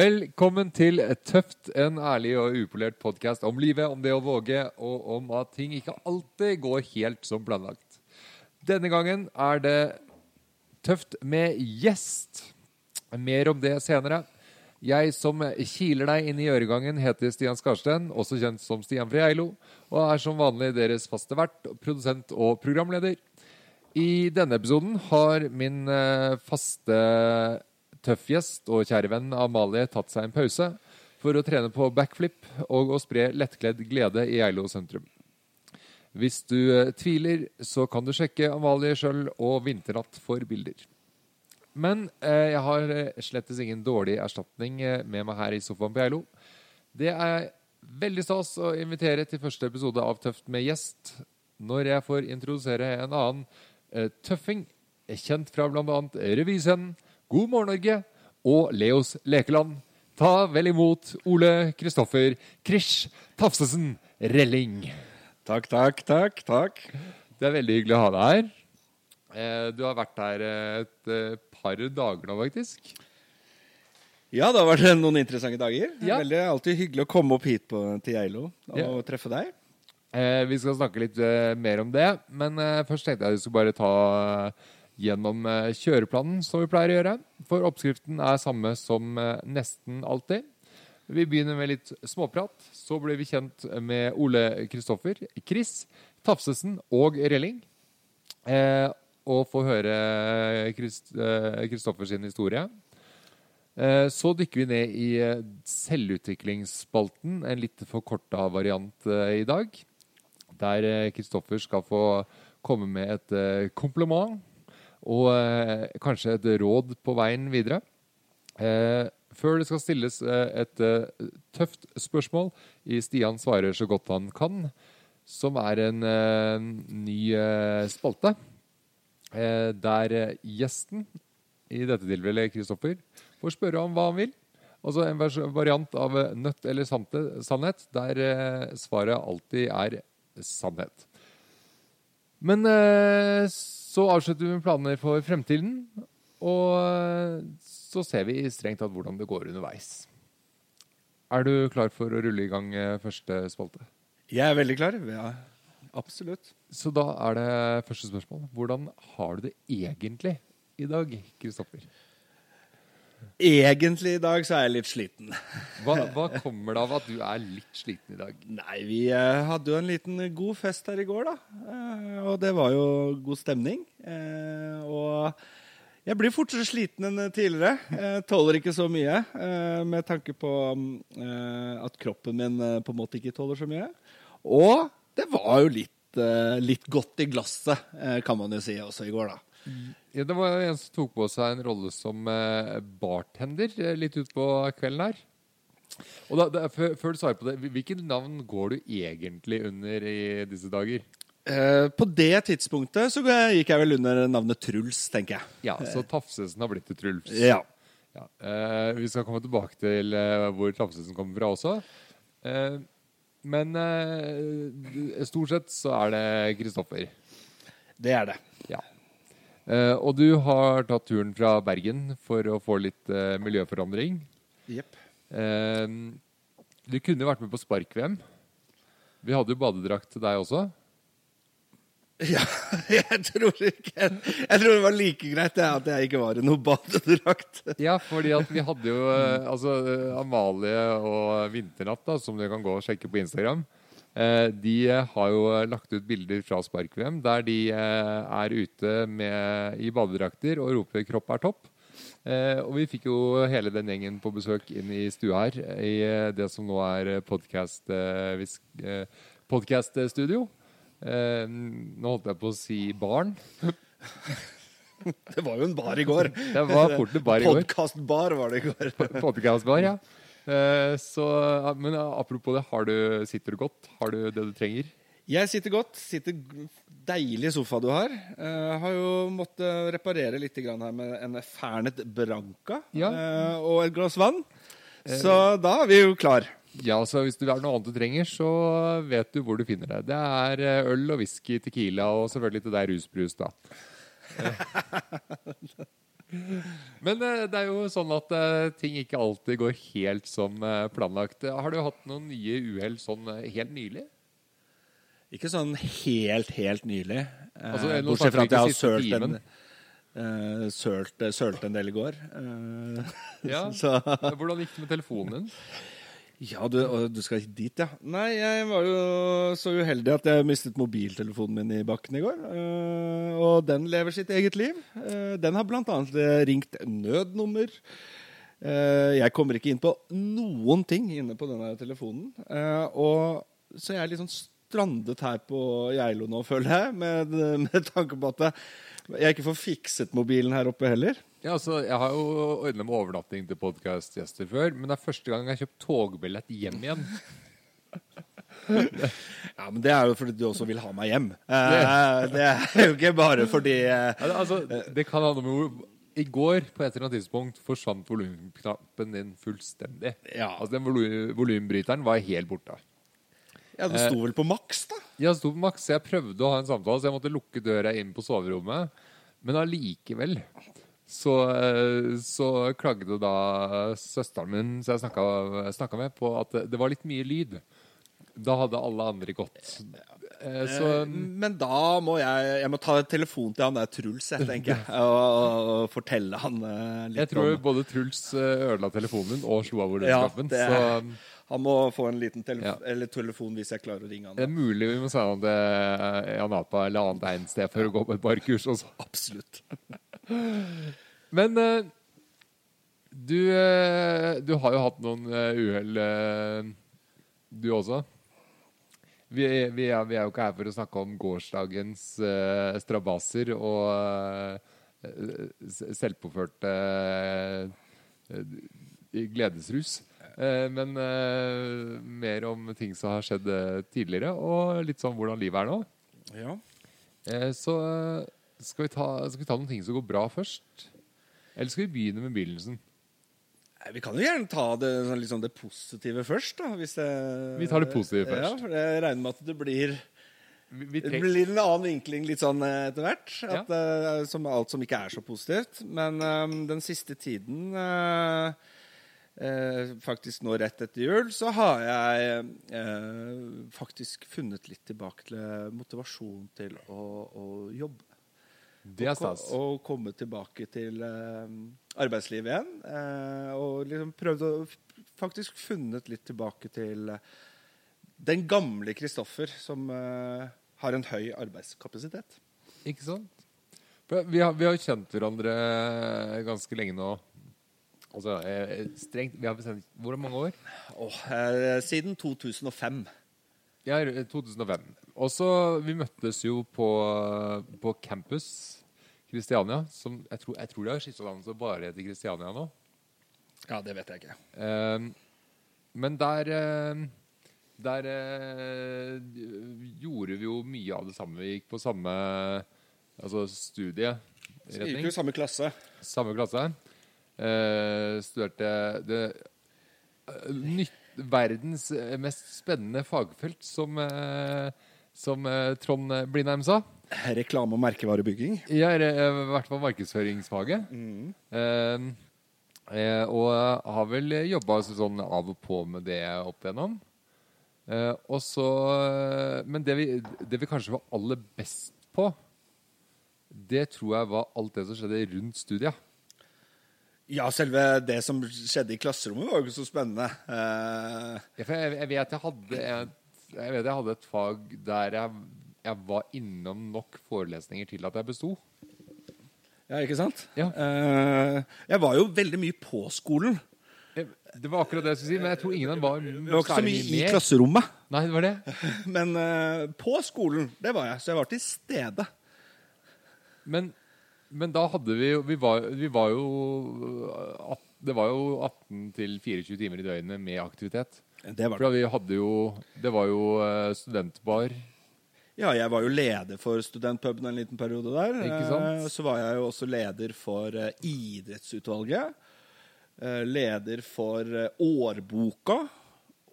Velkommen til Tøft, en ærlig og upolert podkast om livet, om det å våge, og om at ting ikke alltid går helt som planlagt. Denne gangen er det tøft med gjest. Mer om det senere. Jeg som kiler deg inn i øregangen, heter Stian Skarsten, også kjent som Stian Freilo, og er som vanlig deres faste vert, produsent og programleder. I denne episoden har min eh, faste tøffgjest og kjære venn Amalie tatt seg en pause for å trene på backflip og å spre lettkledd glede i Eilo sentrum. Hvis du eh, tviler, så kan du sjekke Amalie sjøl og Vinternatt for bilder. Men eh, jeg har eh, slettes ingen dårlig erstatning eh, med meg her i sofaen på Eilo. Det er veldig stas å invitere til første episode av Tøft med gjest, når jeg får introdusere en annen eh, tøffing, kjent fra bl.a. revyscenen, God morgen, Norge og Leos lekeland. Ta vel imot Ole Kristoffer Krish Tafsesen Relling. Takk, takk, takk. takk. Det er veldig hyggelig å ha deg her. Eh, Du har vært her et eh, par dager nå, faktisk. Ja, det har vært noen interessante dager. Det er Veldig, alltid hyggelig å komme opp hit på, til Geilo og Ja. treffe deg. Eh, Vi skal snakke litt eh, mer om det, men eh, først tenkte jeg vi skulle bare ta eh, gjennom eh, kjøreplanen som vi pleier å gjøre. For oppskriften er samme som eh, nesten alltid. Vi begynner med litt småprat. Så blir vi kjent med Ole Kristoffer, Chris, Tafsesen og Relling. Eh, og får høre Kristoffers eh, historie. Eh, Så dykker vi ned i eh, selvutviklingsspalten, en litt forkorta variant eh, i dag. Der eh, Kristoffer skal få komme med et eh, kompliment og eh, kanskje et råd på veien videre. Eh, Før det skal stilles eh, et eh, tøft spørsmål i Stian svarer så godt han kan, som er en eh, ny spalte. Der gjesten, i dette tilfellet Kristoffer, får spørre om hva han vil. Altså en variant av nødt eller sannhet, der svaret alltid er sannhet. Men så avslutter vi med planer for fremtiden, og eh, så ser vi strengt tatt hvordan det går underveis. Er du klar for å rulle i gang eh, første spalte? Jeg er veldig klar. Ja, absolutt. Så da er det første spørsmål. Hvordan har du det egentlig i dag, Kristoffer? Egentlig i dag så er jeg litt sliten. Hva, hva kommer det av at du er litt sliten i dag? Nei, vi eh, hadde jo en liten god fest her i går, da. Eh, og det var jo god stemning. Eh, og jeg blir fortere sliten enn tidligere. Jeg tåler ikke så mye eh, med tanke på eh, at kroppen min eh, på en måte ikke tåler så mye. Og det var jo litt, eh, litt godt i glasset, eh, kan man jo si også i går, da. Ja, det var en som tok på seg en rolle som eh, bartender eh, litt utpå kvelden her. Og da, da, før, før du svarer på det, hvilket navn går du egentlig under i disse dager? Eh, på det tidspunktet så gikk jeg vel under navnet Truls, tenker jeg. Ja, så Tafsesen har blitt til Truls. Ja. Ja, eh, vi skal komme tilbake til eh, hvor Tafsesen kommer fra også. Eh, men eh, stort sett så er det Kristoffer. Det er det. Ja. Eh, og du har tatt turen fra Bergen for å få litt eh, miljøforandring. Jepp. Eh, du kunne vært med på spark-VM. Vi hadde jo badedrakt til deg også. Ja, jeg tror ikke Jeg tror det var like greit det, at jeg ikke var i noe badedrakt. Ja, fordi at vi hadde jo altså, Amalie og Vinternatt, da, som du kan gå og sjekke på Instagram. Eh, de eh, har jo lagt ut bilder fra Spark-VM der de eh, er ute med, i badedrakter og roper 'kropp er topp'. Eh, og vi fikk jo hele den gjengen på besøk inn i stua her, i eh, det som nå er eh, eh. Eh, nå holdt jeg på å si barn. Det var jo en bar i går. Det var fort en bar i går. Podkastbar var det i går. Podcastbar, ja. Eh, så, men apropos det, har du, sitter du godt? Har du det du trenger? Jeg sitter godt. Sitter Deilig sofa du har. Jeg har jo måttet reparere litt her med en Fernet Branca Ja. eh, og et glass vann. Så da er vi jo klar. Ja, så Hvis du har noe annet du trenger, så vet du hvor du finner det. Det er eh, øl og whisky, tequila og selvfølgelig til deg rusbrus, da. Men eh, det er jo sånn at eh, ting ikke alltid går helt som eh, planlagt. Har du hatt noen nye uhell sånn helt nylig? Ikke sånn helt, helt nylig. Altså, bortsett fra at jeg har sølt en, eh, sølt, sølt en del i går. Uh, Ja. så Hvordan gikk det med telefonen din? Ja, du, du skal dit, ja. Nei, jeg var jo så uheldig at jeg mistet mobiltelefonen min i bakken i går. Eh, og den lever sitt eget liv. Eh, den har blant annet eh, ringt nødnummer. Jeg kommer ikke inn på noen ting inne på denne telefonen. Og så jeg er litt sånn strandet her på Geilo nå, føler jeg, med, med tanke på at jeg ikke får fikset mobilen her oppe heller. Ja, altså, Jeg har jo ordna med overnatting til podkastgjester før, men det er første gang jeg har kjøpt togbillett hjem igjen. Ja, men Det er jo fordi du også vil ha meg hjem. Eh, det er jo ikke bare fordi eh, altså, det kan handle om hvor I går på et eller annet tidspunkt forsvant volumknappen din fullstendig. Ja. Altså, Den volu- volumbryteren var helt borte. Ja, Den sto vel på maks, da? Ja, den sto på maks, jeg prøvde å ha en samtale, så jeg måtte lukke døra inn på soverommet. Men allikevel så, eh, så klagde da søsteren min som jeg snakka med, på at det var litt mye lyd. Da hadde alle andre gått. Eh, Så Eh, Men da må jeg Jeg må ta en telefon til han der Truls, jeg, tenker jeg. Og, og fortelle han litt jeg tror om både Truls ødela telefonen min og slo av Ja, det- Så Han må få en liten telefo Ja. telefon hvis jeg klarer å ringe han. det er mulig vi må sende han til Janapa eller annet egnet sted for å gå på et barkurs. også. Absolutt. Men eh, du, eh, du har jo hatt noen uh, uhell, eh, du også. Vi, vi, er, vi er jo ikke her for å snakke om gårsdagens uh, strabaser og uh, selvpåførte uh, gledesrus. Eh, men eh, mer om ting som har skjedd eh, tidligere, og litt sånn hvordan livet er nå. Ja. Eh, så eh, skal vi, ta, skal vi ta noen ting som går bra først? Eller skal vi begynne med begynnelsen? Nei, Vi kan jo gjerne ta det, liksom det positive først, da. Hvis det, Vi tar det positive først. Ja, for jeg regner med at det blir Vi, vi Det blir en annen vinkling litt sånn eh, etter hvert. Ja. Eh, som alt som ikke er så positivt. Men um, den siste tiden uh, eh, Faktisk nå rett etter jul, så har jeg eh, faktisk funnet litt tilbake til motivasjon til å, å jobbe. Det er stas. Og komme tilbake til eh, arbeidslivet igjen. eh, og liksom prøvd å faktisk funnet litt tilbake til den gamle Kristoffer som eh, har en høy arbeidskapasitet. Ikke sant? Vi har, vi har jo kjent hverandre ganske lenge nå. Altså eh, strengt Vi har bestemt Hvor mange år? Oh, eh, siden 2005. Ja, 2005. Og så Vi møttes jo på, på campus Kristiania. Som jeg tror, jeg tror det har skifta navn så bare heter Kristiania nå. Ja, det vet jeg ikke. Eh, men der eh, Der eh, gjorde vi jo mye av det samme. Vi gikk på samme altså Så vi gikk jo i samme klasse. Samme klasse. Eh, studerte det eh, nytt, verdens mest spennende fagfelt, som, eh, som eh, Trond Blindheim sa. Reklame- og merkevarebygging. Jeg er eh, i hvert fall markedsføringsfaget. Eh, eh, og har vel jobba sånn av og på med det opp igjennom. Eh, og så eh, Men det vi, det vi kanskje var aller best på, det tror jeg var alt det som skjedde rundt studiet. Ja, selve det som skjedde i klasserommet, var jo ikke så spennende. Eh, Ja, for jeg, jeg vet jeg hadde et, jeg vet jeg hadde et fag der jeg, jeg var innom nok forelesninger til at jeg besto. ja, ikke sant? Ja. Uh, jeg var jo veldig mye på skolen. Det var akkurat det jeg skulle si, men jeg tror ingen var Det var ikke så mye i mer. klasserommet. Nei, det var det. Men uh, på skolen, det var jeg. Så jeg var til stede. Men, men da hadde vi jo vi var, vi var jo Det var jo 18 til 24 timer i døgnet med aktivitet. Det var For vi hadde jo Det var jo eh, studentbar. Ja, jeg var jo leder for studentpuben en liten periode der. Ikke sant? Eh, Så var jeg jo også leder for eh, idrettsutvalget. Leder for årboka.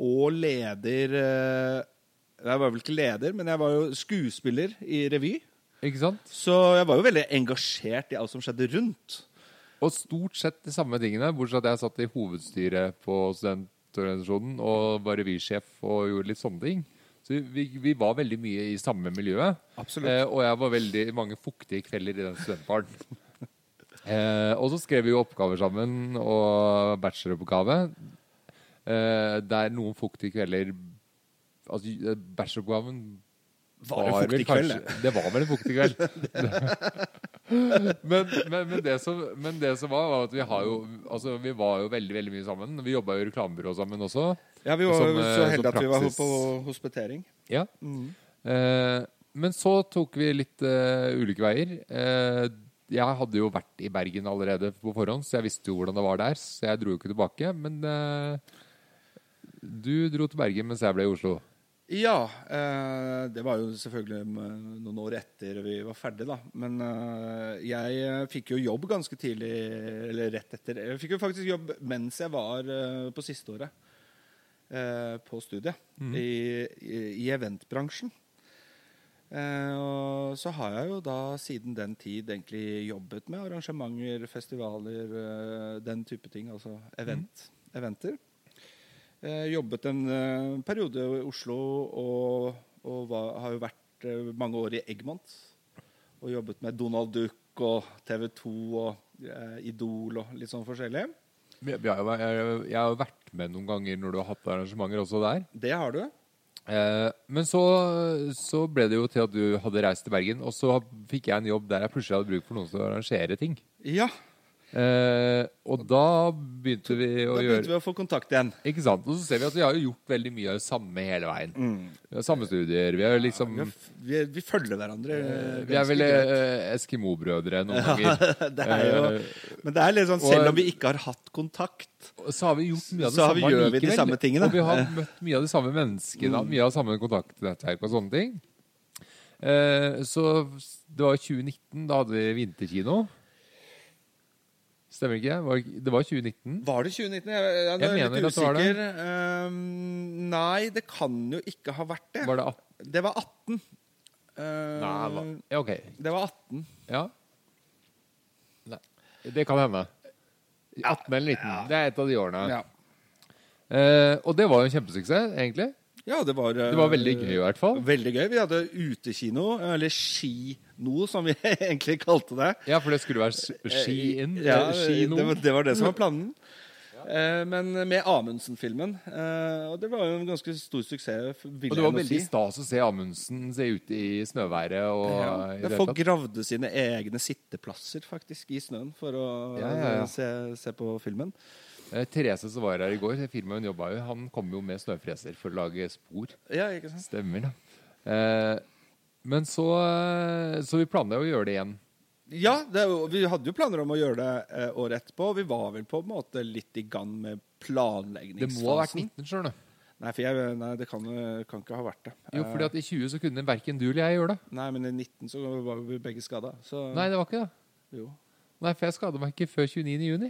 Og leder Jeg var vel ikke leder, men jeg var jo skuespiller i revy. Ikke sant? Så jeg var jo veldig engasjert i alt som skjedde rundt. Og stort sett de samme tingene, bortsett fra at jeg satt i hovedstyret på studentorganisasjonen og var revysjef og gjorde litt sånne ting. Så vi, vi var veldig mye i samme miljøet. Eh, og jeg var veldig mange fuktige kvelder i den studentbaren. eh, og så skrev vi jo oppgaver sammen, og bacheloroppgave. Eh, der noen fuktige kvelder Altså, eh, bacheloroppgaven Var det fuktig kveld, kanskje- Det var vel en fuktig kveld. men, men, men, det som, men det som var, var at vi har jo Altså, vi var jo veldig veldig mye sammen. Vi jobba i reklamebyrå sammen også. Ja, vi var Som, jo eh, så heldige at vi var på hospitering. Ja. Eh, men så tok vi litt eh, ulike veier. Eh, jeg hadde jo vært i Bergen allerede på forhånd, så jeg visste jo hvordan det var der. Så jeg dro jo ikke tilbake. Men eh, du dro til Bergen mens jeg ble i Oslo. Ja, eh, det var jo selvfølgelig noen år etter vi var ferdig, da. Men eh, jeg eh, fikk jo jobb ganske tidlig, eller rett etter. Jeg fikk jo faktisk jobb mens jeg var eh, på sisteåret eh, på studiet, i, i, i eventbransjen. Eh, og så har jeg jo da siden den tid egentlig jobbet med arrangementer, festivaler, eh, den type ting. Altså event, eventer. Eh, jobbet en eh, periode i Oslo og, og var, har jo vært eh, mange år i Egmont. Og jobbet med Donald Duck og TV 2 og Idol og litt sånn forskjellig. Jeg, jeg, jeg har vært med noen ganger når du har hatt arrangementer også der. Det har du. Eh, men så, så ble det jo til at du hadde reist til Bergen, og så fikk jeg en jobb der jeg plutselig hadde bruk for noen som arrangerer ting. Ja, Eh, og da begynte vi å da gjøre vi å få kontakt igjen. Ikke sant? Og så ser vi at vi har gjort veldig mye av det samme hele veien. Vi har samme studier. Vi er liksom er vi, er- vi følger hverandre. Eh, Vi er vel eh, Eskimo-brødre noen ganger. det er jo, Eh, men det er litt sånn, og- selv om vi ikke har hatt kontakt så har vi gjort mye av det Så samme gjør vi de samme tingene. Og vi har møtt mye av de samme menneskene, mye av samme kontaktnettverk og sånne ting. Eh, så det var 2019, da hadde vi vinterkino. Stemmer ikke? Var det, det var 2019. Var det 2019? Jeg, jeg, jeg, Jeg er litt usikker. det det. Ehm, nei, det kan jo ikke ha vært det. Var det 18? Det var 18. Uh, Nei, hva? Ja, ok. det var 18. Ja. Nei, det kan hende. 18 eller 19. Det er et av de årene. Ja. Uh, og det var jo en kjempesuksess, egentlig. Ja, det var eh, Det var veldig gøy, i hvert fall. Veldig gøy. Vi hadde utekino, eller skino, som vi egentlig kalte det. Ja, for det skulle være ski inn. Ja, eh, det, det var det som var planen. Eh, men med Amundsen-filmen. Eh, og det var jo en ganske stor suksess. Og det var veldig si. stas å se Amundsen se ute i snøværet. Og, Ja, folk gravde sine egne sitteplasser faktisk i snøen for å ja, ja. Se, se på filmen. Eh, Therese som var her i går, firmaet hun jobba i, han kom jo med snøfreser for å lage spor. Ja, ikke sant? Stemmer, da. Eh, men så, eh, så vi planla å gjøre det igjen. Ja, det, vi hadde jo planer om å gjøre det eh, året etterpå. Vi var vel på en måte litt i gang med Det må ha vært 19, skjønner du. Nei, for jeg, nei, det kan, kan ikke ha vært det. Jo, fordi at i 20 så kunne verken du eller jeg gjøre det. Nei, men i 19 så var vi begge skada. Så Nei, det var ikke det. jo. Nei, for jeg skada meg ikke før 29. juni.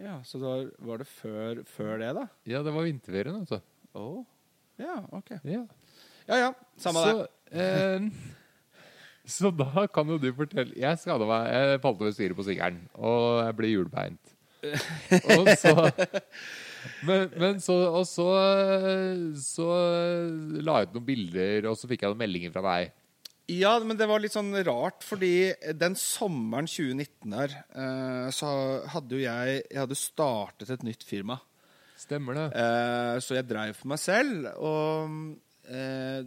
Ja, så da var det før, før det, da? Ja, det var vinterferien, altså. Oh. Ja, ok. Ja. Ja ja, samme det. så, eh, så da kan jo du fortelle Jeg skada meg. Jeg falt over styret på sykkelen, og jeg ble hjulbeint. og så men, men så Og så, så la jeg ut noen bilder, og så fikk jeg noen meldinger fra deg. Ja, men det var litt sånn rart, fordi den sommeren 2019 her, eh, så hadde jo jeg Jeg hadde startet et nytt firma. Stemmer det? Eh, så jeg dreiv for meg selv, og eh,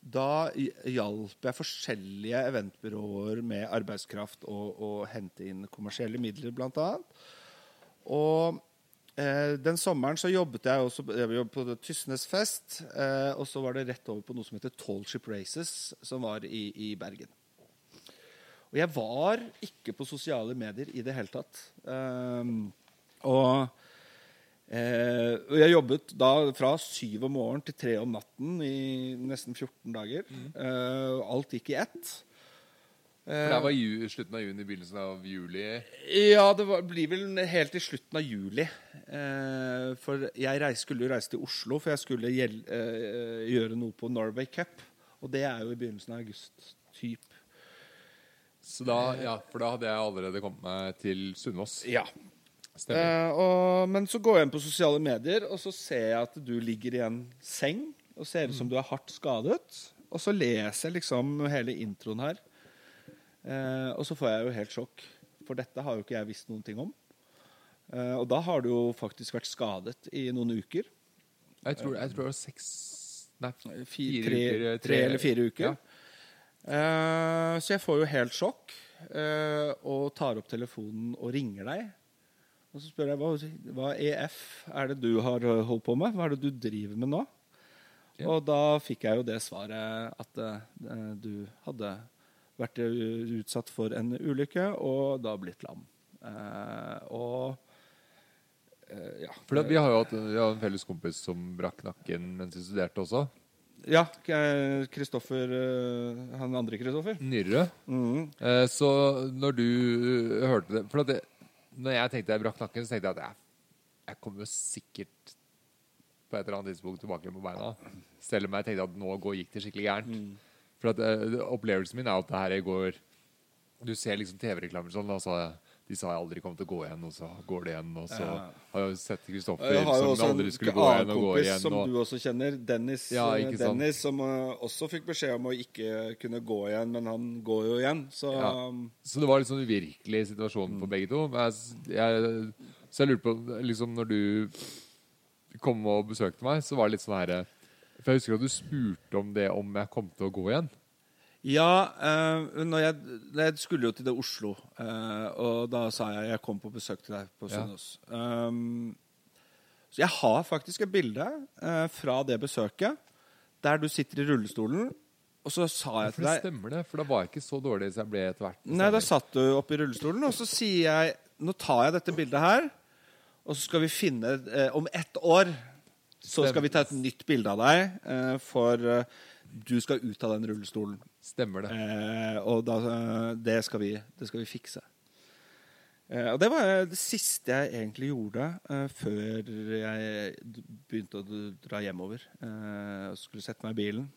da hjalp jeg forskjellige eventbyråer med arbeidskraft og, og hente inn kommersielle midler, blant annet. Og eh, den sommeren så jobbet jeg også jeg jobbet på Tysnesfest, eh, og så var det rett over på noe som heter Tallship Races, som var i, i Bergen. Og jeg var ikke på sosiale medier i det hele tatt. Eh, og Eh, og jeg jobbet da fra syv om morgenen til tre om natten i nesten 14 dager. Eh, alt gikk i ett. For det var ju, slutten av juni, begynnelsen av juli. Ja, det var, blir vel helt til slutten av juli. Eh, for jeg reis, skulle jo reise til Oslo, for jeg skulle gjel, eh, gjøre noe på Norway Cup. Og det er jo i begynnelsen av august. Typ. Så da, ja, For da hadde jeg allerede kommet meg til Sunnaas. Ja. Eh, og, men så går jeg inn på sosiale medier, og så ser jeg at du ligger i en seng og ser ut som du er hardt skadet. Og så leser jeg liksom hele introen her. Eh, og så får jeg jo helt sjokk, for dette har jo ikke jeg visst noen ting om. Eh, og da har du jo faktisk vært skadet i noen uker. Jeg tror, jeg tror det var seks Nei, Fi- fire tre, uker. tre eller fire uker. Ja. Eh, så jeg får jo helt sjokk eh, og tar opp telefonen og ringer deg. Og så spør jeg hva, hva EF er det du har eh, holdt på med? Hva er det du driver med nå? Ja. Og da fikk jeg jo det svaret at uh, du hadde vært eh, utsatt for en ulykke og da blitt lam. Eh, og eh, ja. For vi har jo hatt vi har en felles kompis som brakk nakken mens vi studerte også. Ja, Kristoffer Han andre Kristoffer. Nyrre. Mm. Eh, så når du hørte det For det, når jeg tenkte jeg brakk nakken, så tenkte jeg at jeg, jeg kommer jo sikkert på et eller annet tidspunkt tilbake på beina. Selv om jeg tenkte at nå gikk det skikkelig gærent. For at uh, Opplevelsen min er at det her går Du ser liksom TV-reklamer sånn. Altså, de sa jeg aldri kom til å gå igjen, og så går det igjen. Og så Ja. har jeg jo sett Kristoffer Jeg har jo som aldri skulle gå igjen, og gå kompis igjen. som Og, du også kjenner, Dennis, Ja, eh. Dennis som uh, også fikk beskjed om å ikke kunne gå igjen, men han går jo igjen. Så Ja. Så det var liksom uvirkelig situasjon for begge to. Jeg, jeg, så jeg lurte på liksom Når du kom og besøkte meg, så var det litt sånn herre For jeg husker at du spurte om det om jeg kom til å gå igjen. Ja, eh, når jeg, jeg skulle jo til det Oslo, eh, og da sa jeg jeg kom på besøk til deg på Ja. Um, så jeg har faktisk et bilde eh, fra det besøket der du sitter i rullestolen, og så sa jeg til til det deg stemmer det, for da var jeg ikke så dårlig som jeg ble etter hvert. Nei, da satt du oppe i rullestolen, og så sier jeg Nå tar jeg dette bildet her, og så skal vi finne eh, Om ett år så skal vi ta et nytt bilde av deg, eh, for eh, du skal ut av den rullestolen. Stemmer det. Eh, og da, eh, det, skal vi, det skal vi fikse. Eh, og det var det siste jeg egentlig gjorde eh, før jeg begynte å dra hjemover. Eh, og skulle sette meg i bilen.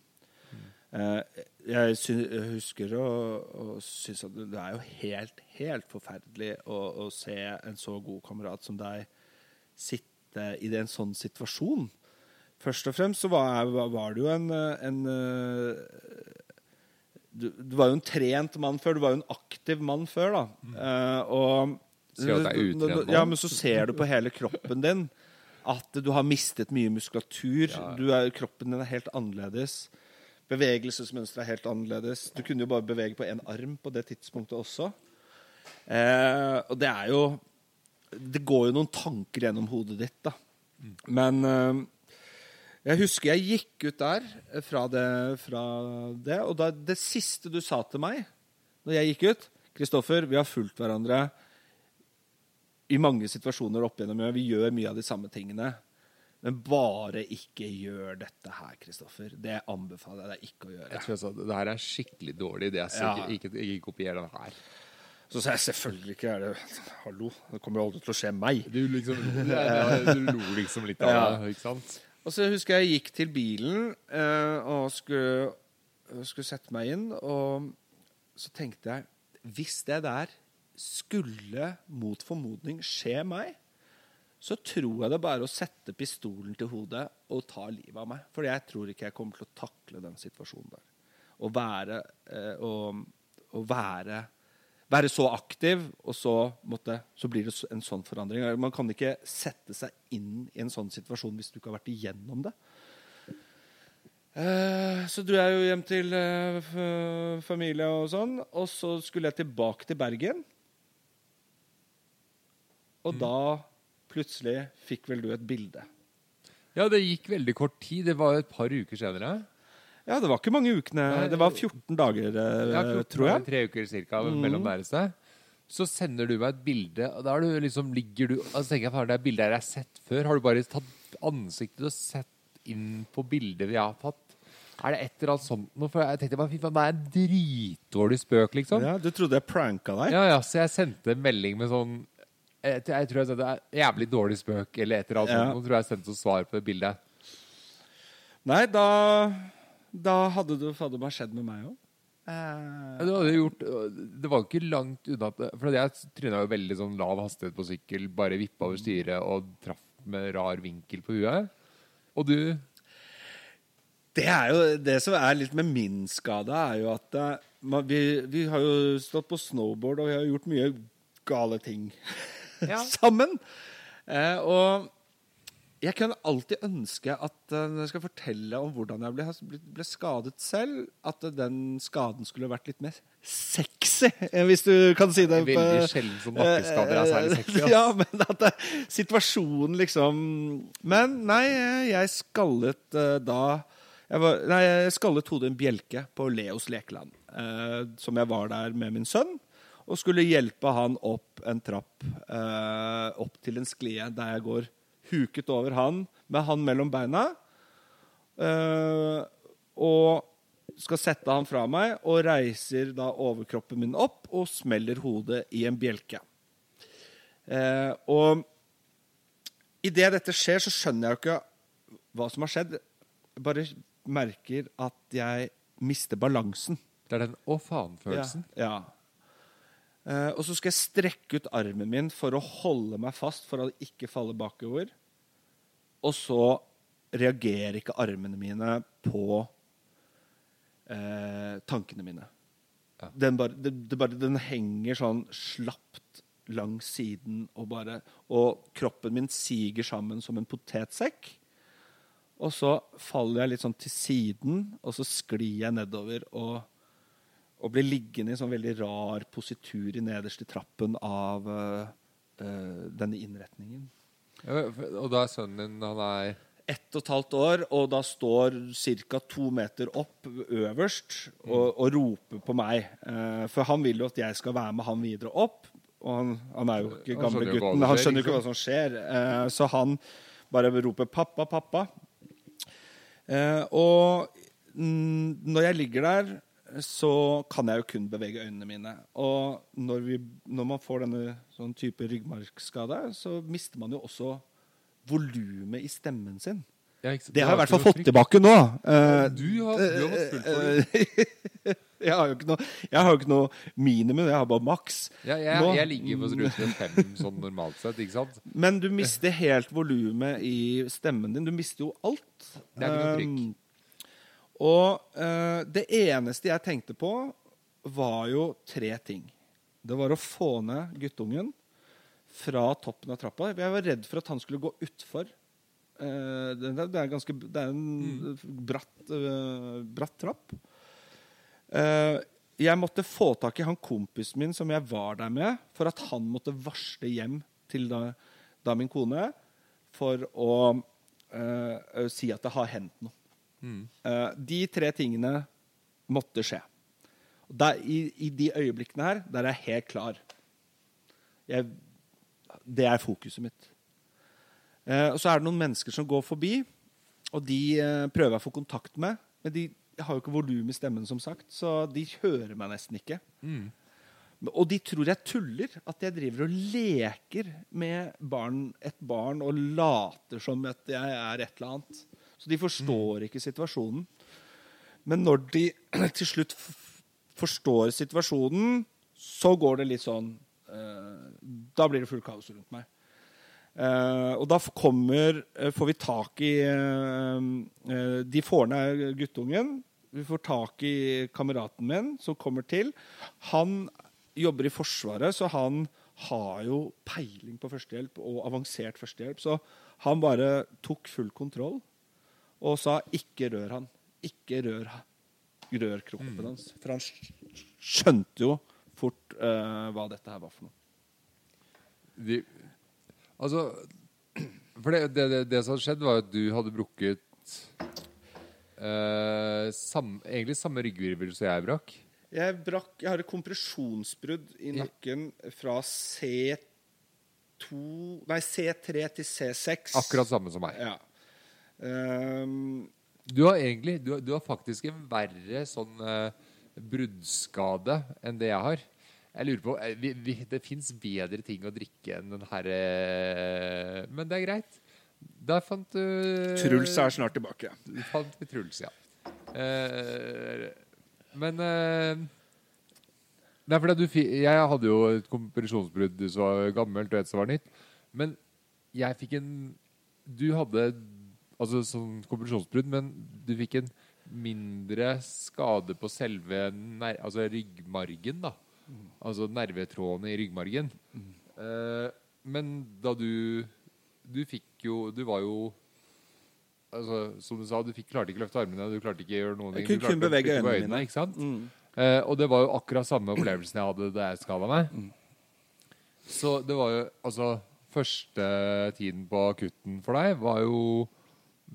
Eh, jeg sy husker og, og synes at det er jo helt, helt forferdelig å, å se en så god kamerat som deg sitte i en sånn situasjon. Først og fremst så var, var det jo en, eh, en eh, du, du var jo en trent mann før. Du var jo en aktiv mann før, da. Eh, og utrent? Ja, men så ser du på hele kroppen din at du har mistet mye muskulatur. Ja. Du er, kroppen din er helt annerledes. Bevegelsesmønsteret er helt annerledes. Du kunne jo bare bevege på én arm på det tidspunktet også. Eh, og det er jo Det går jo noen tanker gjennom hodet ditt, da. Men eh, jeg husker jeg gikk ut der eh, fra det, fra det og da, det siste du sa til meg når jeg gikk ut Kristoffer, vi har fulgt hverandre i mange situasjoner opp igjennom. Vi gjør mye av de samme tingene. Men bare ikke gjør dette her, Kristoffer. Det anbefaler jeg deg ikke å gjøre. Jeg tror jeg sa det her er skikkelig dårlig idé. Ja. ikke, ikke, kopier den her. Så sa jeg selvfølgelig ikke er det Hallo, det kommer jo aldri til å skje meg. Du liksom Du lo liksom litt av Ja. det, ikke sant? Og så husker jeg jeg gikk til bilen eh, og skulle, skulle sette meg inn, og så tenkte jeg Hvis det der skulle mot formodning skje meg, så tror jeg det bare å sette pistolen til hodet og ta livet av meg. For jeg tror ikke jeg kommer til å takle den situasjonen der. Å være, eh, å, å være, være så aktiv, og så, måtte, så blir det en sånn forandring. Man kan ikke sette seg inn i en sånn situasjon hvis du ikke har vært igjennom det. Eh, så dro jeg jo hjem til eh, familie og sånn, og så skulle jeg tilbake til Bergen. Og da plutselig fikk vel du et bilde. Ja, det gikk veldig kort tid. Det var et par uker senere. Ja, det var ikke mange ukene. Det var 14 dager, eh, Ja, 14 tror jeg. Tre uker cirka mellom der et sted. Så sender du meg et bilde, og da er du liksom, ligger du Altså tenker jeg, faen, det bildet jeg har sett før. Har du bare tatt ansiktet og sett inn på bildet vi har tatt? Er det et eller annet sånt noe? For jeg tenkte bare, fy faen, det er en dritdårlig spøk, liksom. Ja, du trodde jeg pranka deg? Ja, ja, så jeg sendte en melding med sånn Jeg, jeg tror jeg sendte en jævlig dårlig spøk, eller et eller annet Ja. sånt. Nå tror jeg jeg sendte som svar på det bildet. Nei, da, da hadde det fader meg skjedd med meg òg. Eh, Ja, Du gjort Det var jo ikke langt unna For jeg tryna jo veldig sånn lav hastighet på sykkel, bare vippa over styret og traff med rar vinkel på huet. Og du Det er jo det som er litt med min skade, er jo at eh, man, vi, vi har jo stått på snowboard, og vi har gjort mye gale ting Ja. sammen. Eh, og jeg kunne alltid ønske at uh, når jeg skal fortelle om hvordan jeg ble, ble, skadet selv, at den skaden skulle vært litt mer sexy, eh, hvis du kan si det. Veldig sjelden som nakkeskader er særlig sexy. Altså. Ja, men at det, situasjonen liksom Men nei, jeg skallet uh, da jeg, var, nei, jeg skallet hodet i en bjelke på Leos lekeland. uh, som jeg var der med min sønn. Og skulle hjelpe han opp en trapp. eh, opp til en sklie der jeg går huket over han med han mellom beina. Uh, og skal sette han fra meg, og reiser da overkroppen min opp og smeller hodet i en bjelke. Uh, og idet dette skjer, så skjønner jeg jo ikke hva som har skjedd. Jeg bare merker at jeg mister balansen. Det er den 'å faen'-følelsen. Ja. ja. Eh, og så skal jeg strekke ut armen min for å holde meg fast for å ikke falle bakover. Og så reagerer ikke armene mine på eh, tankene mine. Ja. Den, bare, bare, den henger sånn slapt langs siden, og, bare, og kroppen min siger sammen som en potetsekk. Og så faller jeg litt sånn til siden, og så sklir jeg nedover og, og blir liggende i sånn veldig rar positur i nederste trappen av uh, denne innretningen. Ja, Og da er sønnen din Han er Ett og et halvt år, og da står ca. to meter opp øverst og, og roper på meg. Uh, for han vil jo at jeg skal være med han videre opp. Og han, han er jo ikke gamle gutten. Han skjønner jo ikke ikke hva som skjer. Uh, så han bare roper 'pappa, pappa'. Uh, og når jeg ligger der, så kan jeg jo kun bevege øynene mine. Og når, vi, når man får denne sånn type ryggmargskade, så mister man jo også volumet i stemmen sin. Ja, ikke? Det har jeg i hvert fall fått frykt. tilbake nå. Uh, Du har, du har fått for det. jeg har jo ikke noe, jeg har ikke noe minimum, jeg har bare maks. Ja, jeg, Nå- jeg ligger på rundt fem sånn normalt sett, ikke sant? Men du mister helt volumet i stemmen din. Du mister jo alt. Det er ikke noe trykk. Um, og eh, det eneste jeg tenkte på, var jo tre ting. Det var å få ned guttungen fra toppen av trappa. Jeg var redd for at han skulle gå utfor. Eh, det, det er ganske Det er en Mm. bratt, eh, bratt trapp. Eh, jeg måtte få tak i han kompisen min som jeg var der med, for at han måtte varsle hjem til da, da min kone for å eh, si at det har hendt noe. Eh, de tre tingene måtte skje. Der, i, I de øyeblikkene her, der er jeg helt klar. Jeg, det er fokuset mitt. Uh, og så er det noen mennesker som går forbi, og de uh, prøver jeg å få kontakt med. Men de har jo ikke volum i stemmen, som sagt, så de hører meg nesten ikke. Mm. Og de tror jeg tuller. At jeg driver og leker med barn, et barn og later som at jeg er et eller annet. Så de forstår ikke situasjonen. Men når de til slutt forstår situasjonen, så går det litt sånn eh, Da blir det fullt kaos rundt meg. Eh, og da kommer, eh, får vi tak i eh, eh, De får ned guttungen. Vi får tak i kameraten min som kommer til. Han jobber i Forsvaret, så han har jo peiling på førstehjelp og avansert førstehjelp. Så han bare tok full kontroll og sa 'ikke rør han'. Ikke rør, rør kroppen hans. For han skjønte jo fort uh, hva dette her var for noe. De, altså For det, det, det, det som hadde skjedd, var at du hadde brukket uh, sam, egentlig samme ryggvirvel som jeg brakk. Jeg, brakk, jeg har et kompresjonsbrudd i nakken fra C2 Nei, C3 til C6. Akkurat samme som meg. Ja. Ehm, Du har egentlig Du, har- du har faktisk en verre sånn uh, bruddskade enn det jeg har. Jeg lurer på eh, vi, vi, Det fins bedre ting å drikke enn den herre Men det er greit. Der fant du Truls er snart tilbake. Fant vi Truls, ja. Eh, Men Nei, for du, jeg hadde jo et kompresjonsbrudd som var gammelt, og et som var nytt. Men jeg fikk en Du hadde altså sånn kompresjonsbrudd, men du fikk en mindre skade på selve ner altså ryggmargen, da. Altså nervetrådene i ryggmargen. Eh, men da du Du fikk jo Du var jo altså, Som du sa, du fikk, klarte ikke å løfte armene, du klarte ikke å gjøre noen ting. Du klarte kun bevege øynene, øynene. Ikke sant? Mm. Eh, og det var jo akkurat samme opplevelsen jeg hadde da jeg skada meg. Så det var jo Altså, første tiden på akutten for deg var jo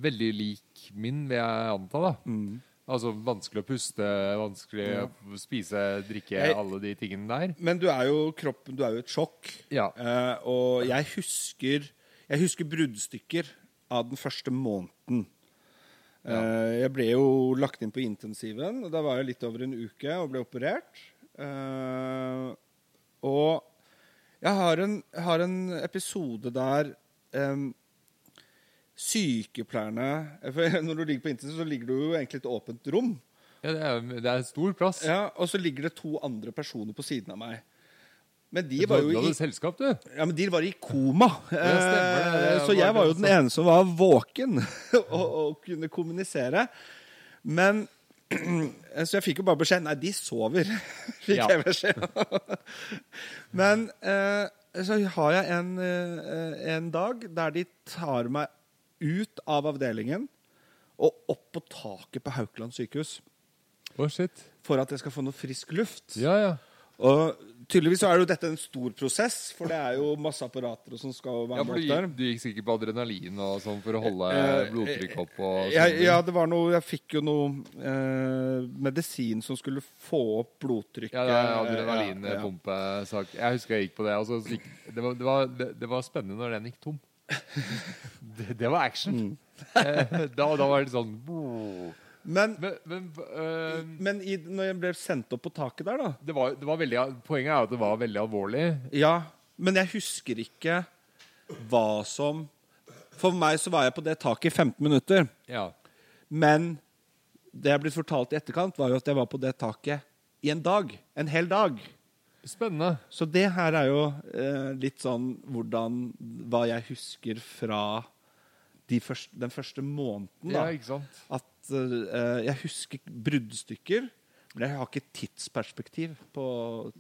veldig lik min, vil jeg anta. da Mm. Altså vanskelig å puste, vanskelig Ja. å spise, drikke, Jeg- alle de tingene der. Men du er jo kroppen Du er jo et sjokk. Ja. Uh, og jeg husker Jeg husker bruddstykker av den første måneden. Ja. jeg ble jo lagt inn på intensiven, og da var jeg litt over en uke og ble operert. Eh, og jeg har en, har en episode der sykepleierne for Når du ligger på internett, så ligger du jo egentlig i et åpent rom. Ja, det er, det er stor plass. Ja, Og så ligger det to andre personer på siden av meg. Men de var jo i selskap, du. ja, men de var i koma. stemmer det. Det Eh, så jeg var var jo den ene som var våken og, og kunne kommunisere. Men Så jeg fikk jo bare beskjed Nei, de sover, fikk Ja. jeg beskjed Men eh, så har jeg en, eh, en dag der de tar meg ut av avdelingen og opp på taket på Haukeland sykehus Oh, shit. for at jeg skal få noe frisk luft. Ja, ja. Og tydeligvis så er jo dette en stor prosess, for det er jo masse apparater som skal være ja for du, der. du gikk sikkert på adrenalin og sånn for å holde Eh, blodtrykket opp og Jeg, sånn. ja, det var noe Jeg fikk jo noe eh, medisin som skulle få opp blodtrykket. Ja, det er Ja, ja. Jeg husker jeg gikk på det. Altså, det, var, det, var, det, det var spennende når den gikk tom. Det, det var action. Mm. Da, da var det sånn Men, Men, men øh, men i, når jeg ble sendt opp på taket der, da det var, det var veldig, poenget er at det var veldig alvorlig. Ja, men jeg husker ikke hva som For meg så var jeg på det taket i 15 minutter. Ja. Men det jeg er blitt fortalt i etterkant, var jo at jeg var på det taket i en dag. En hel dag. Spennende. Så det her er jo eh, litt sånn hvordan Hva jeg husker fra de første, den første måneden. Ja, Da. ikke sant? At uh, jeg husker bruddstykker, men jeg har ikke tidsperspektiv på,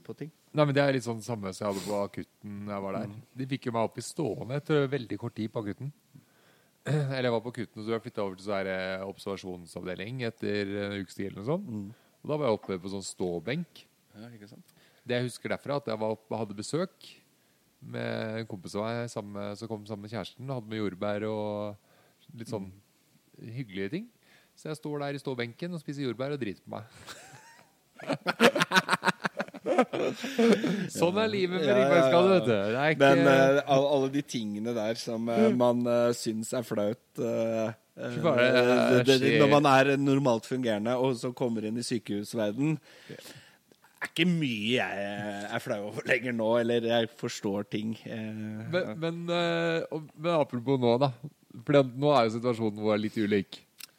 på ting. Nei, men Det er litt sånn samme som jeg hadde på akutten jeg var der. De fikk jo meg opp i stående etter veldig kort tid på akutten. Eller jeg var på akutten, og så jeg flytta over til sånn eh, observasjonsavdeling etter en ukes tid. eller noe sånt. Og da var jeg oppe på sånn ståbenk. Ja, ikke sant? Det jeg husker derfra, at jeg var oppe, hadde besøk med en kompis av meg som kom sammen med kjæresten. Hadde med jordbær og litt sånn hyggelige ting. Så jeg står der i ståbenken og spiser jordbær og driter på meg. sånn er livet med Ja, ryggmargskade, vet du. Det ikke Men uh, alle de tingene der som uh, man uh, syns er flaut uh, Bare, Fy det det- Når man er normalt fungerende og så kommer inn i sykehusverden Det er ikke mye jeg er flau over lenger nå, eller jeg forstår ting. eh, Men, men, eh, men apropos nå, da. For nå er jo situasjonen vår litt ulik.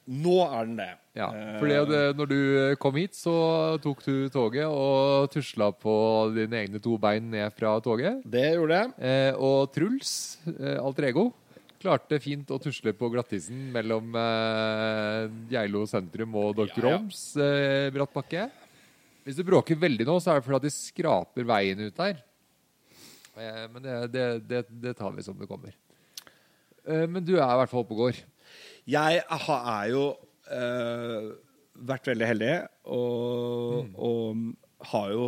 Nå er den det. Ja, Eh, fordi når du kom hit, så tok du toget og tusla på dine egne to bein ned fra toget. Det gjorde jeg. Og Truls, alter ego, klarte fint å tusle på glattisen mellom Geilo sentrum og Dr. Ja, ja. Holms eh, bratt bakke. Hvis du bråker veldig nå, så er det fordi at de skraper veien ut der. Men det, det, det, det tar vi som det kommer. Eh, men du er i hvert fall oppe og går. Jeg er jo øh, vært veldig heldig og, og har jo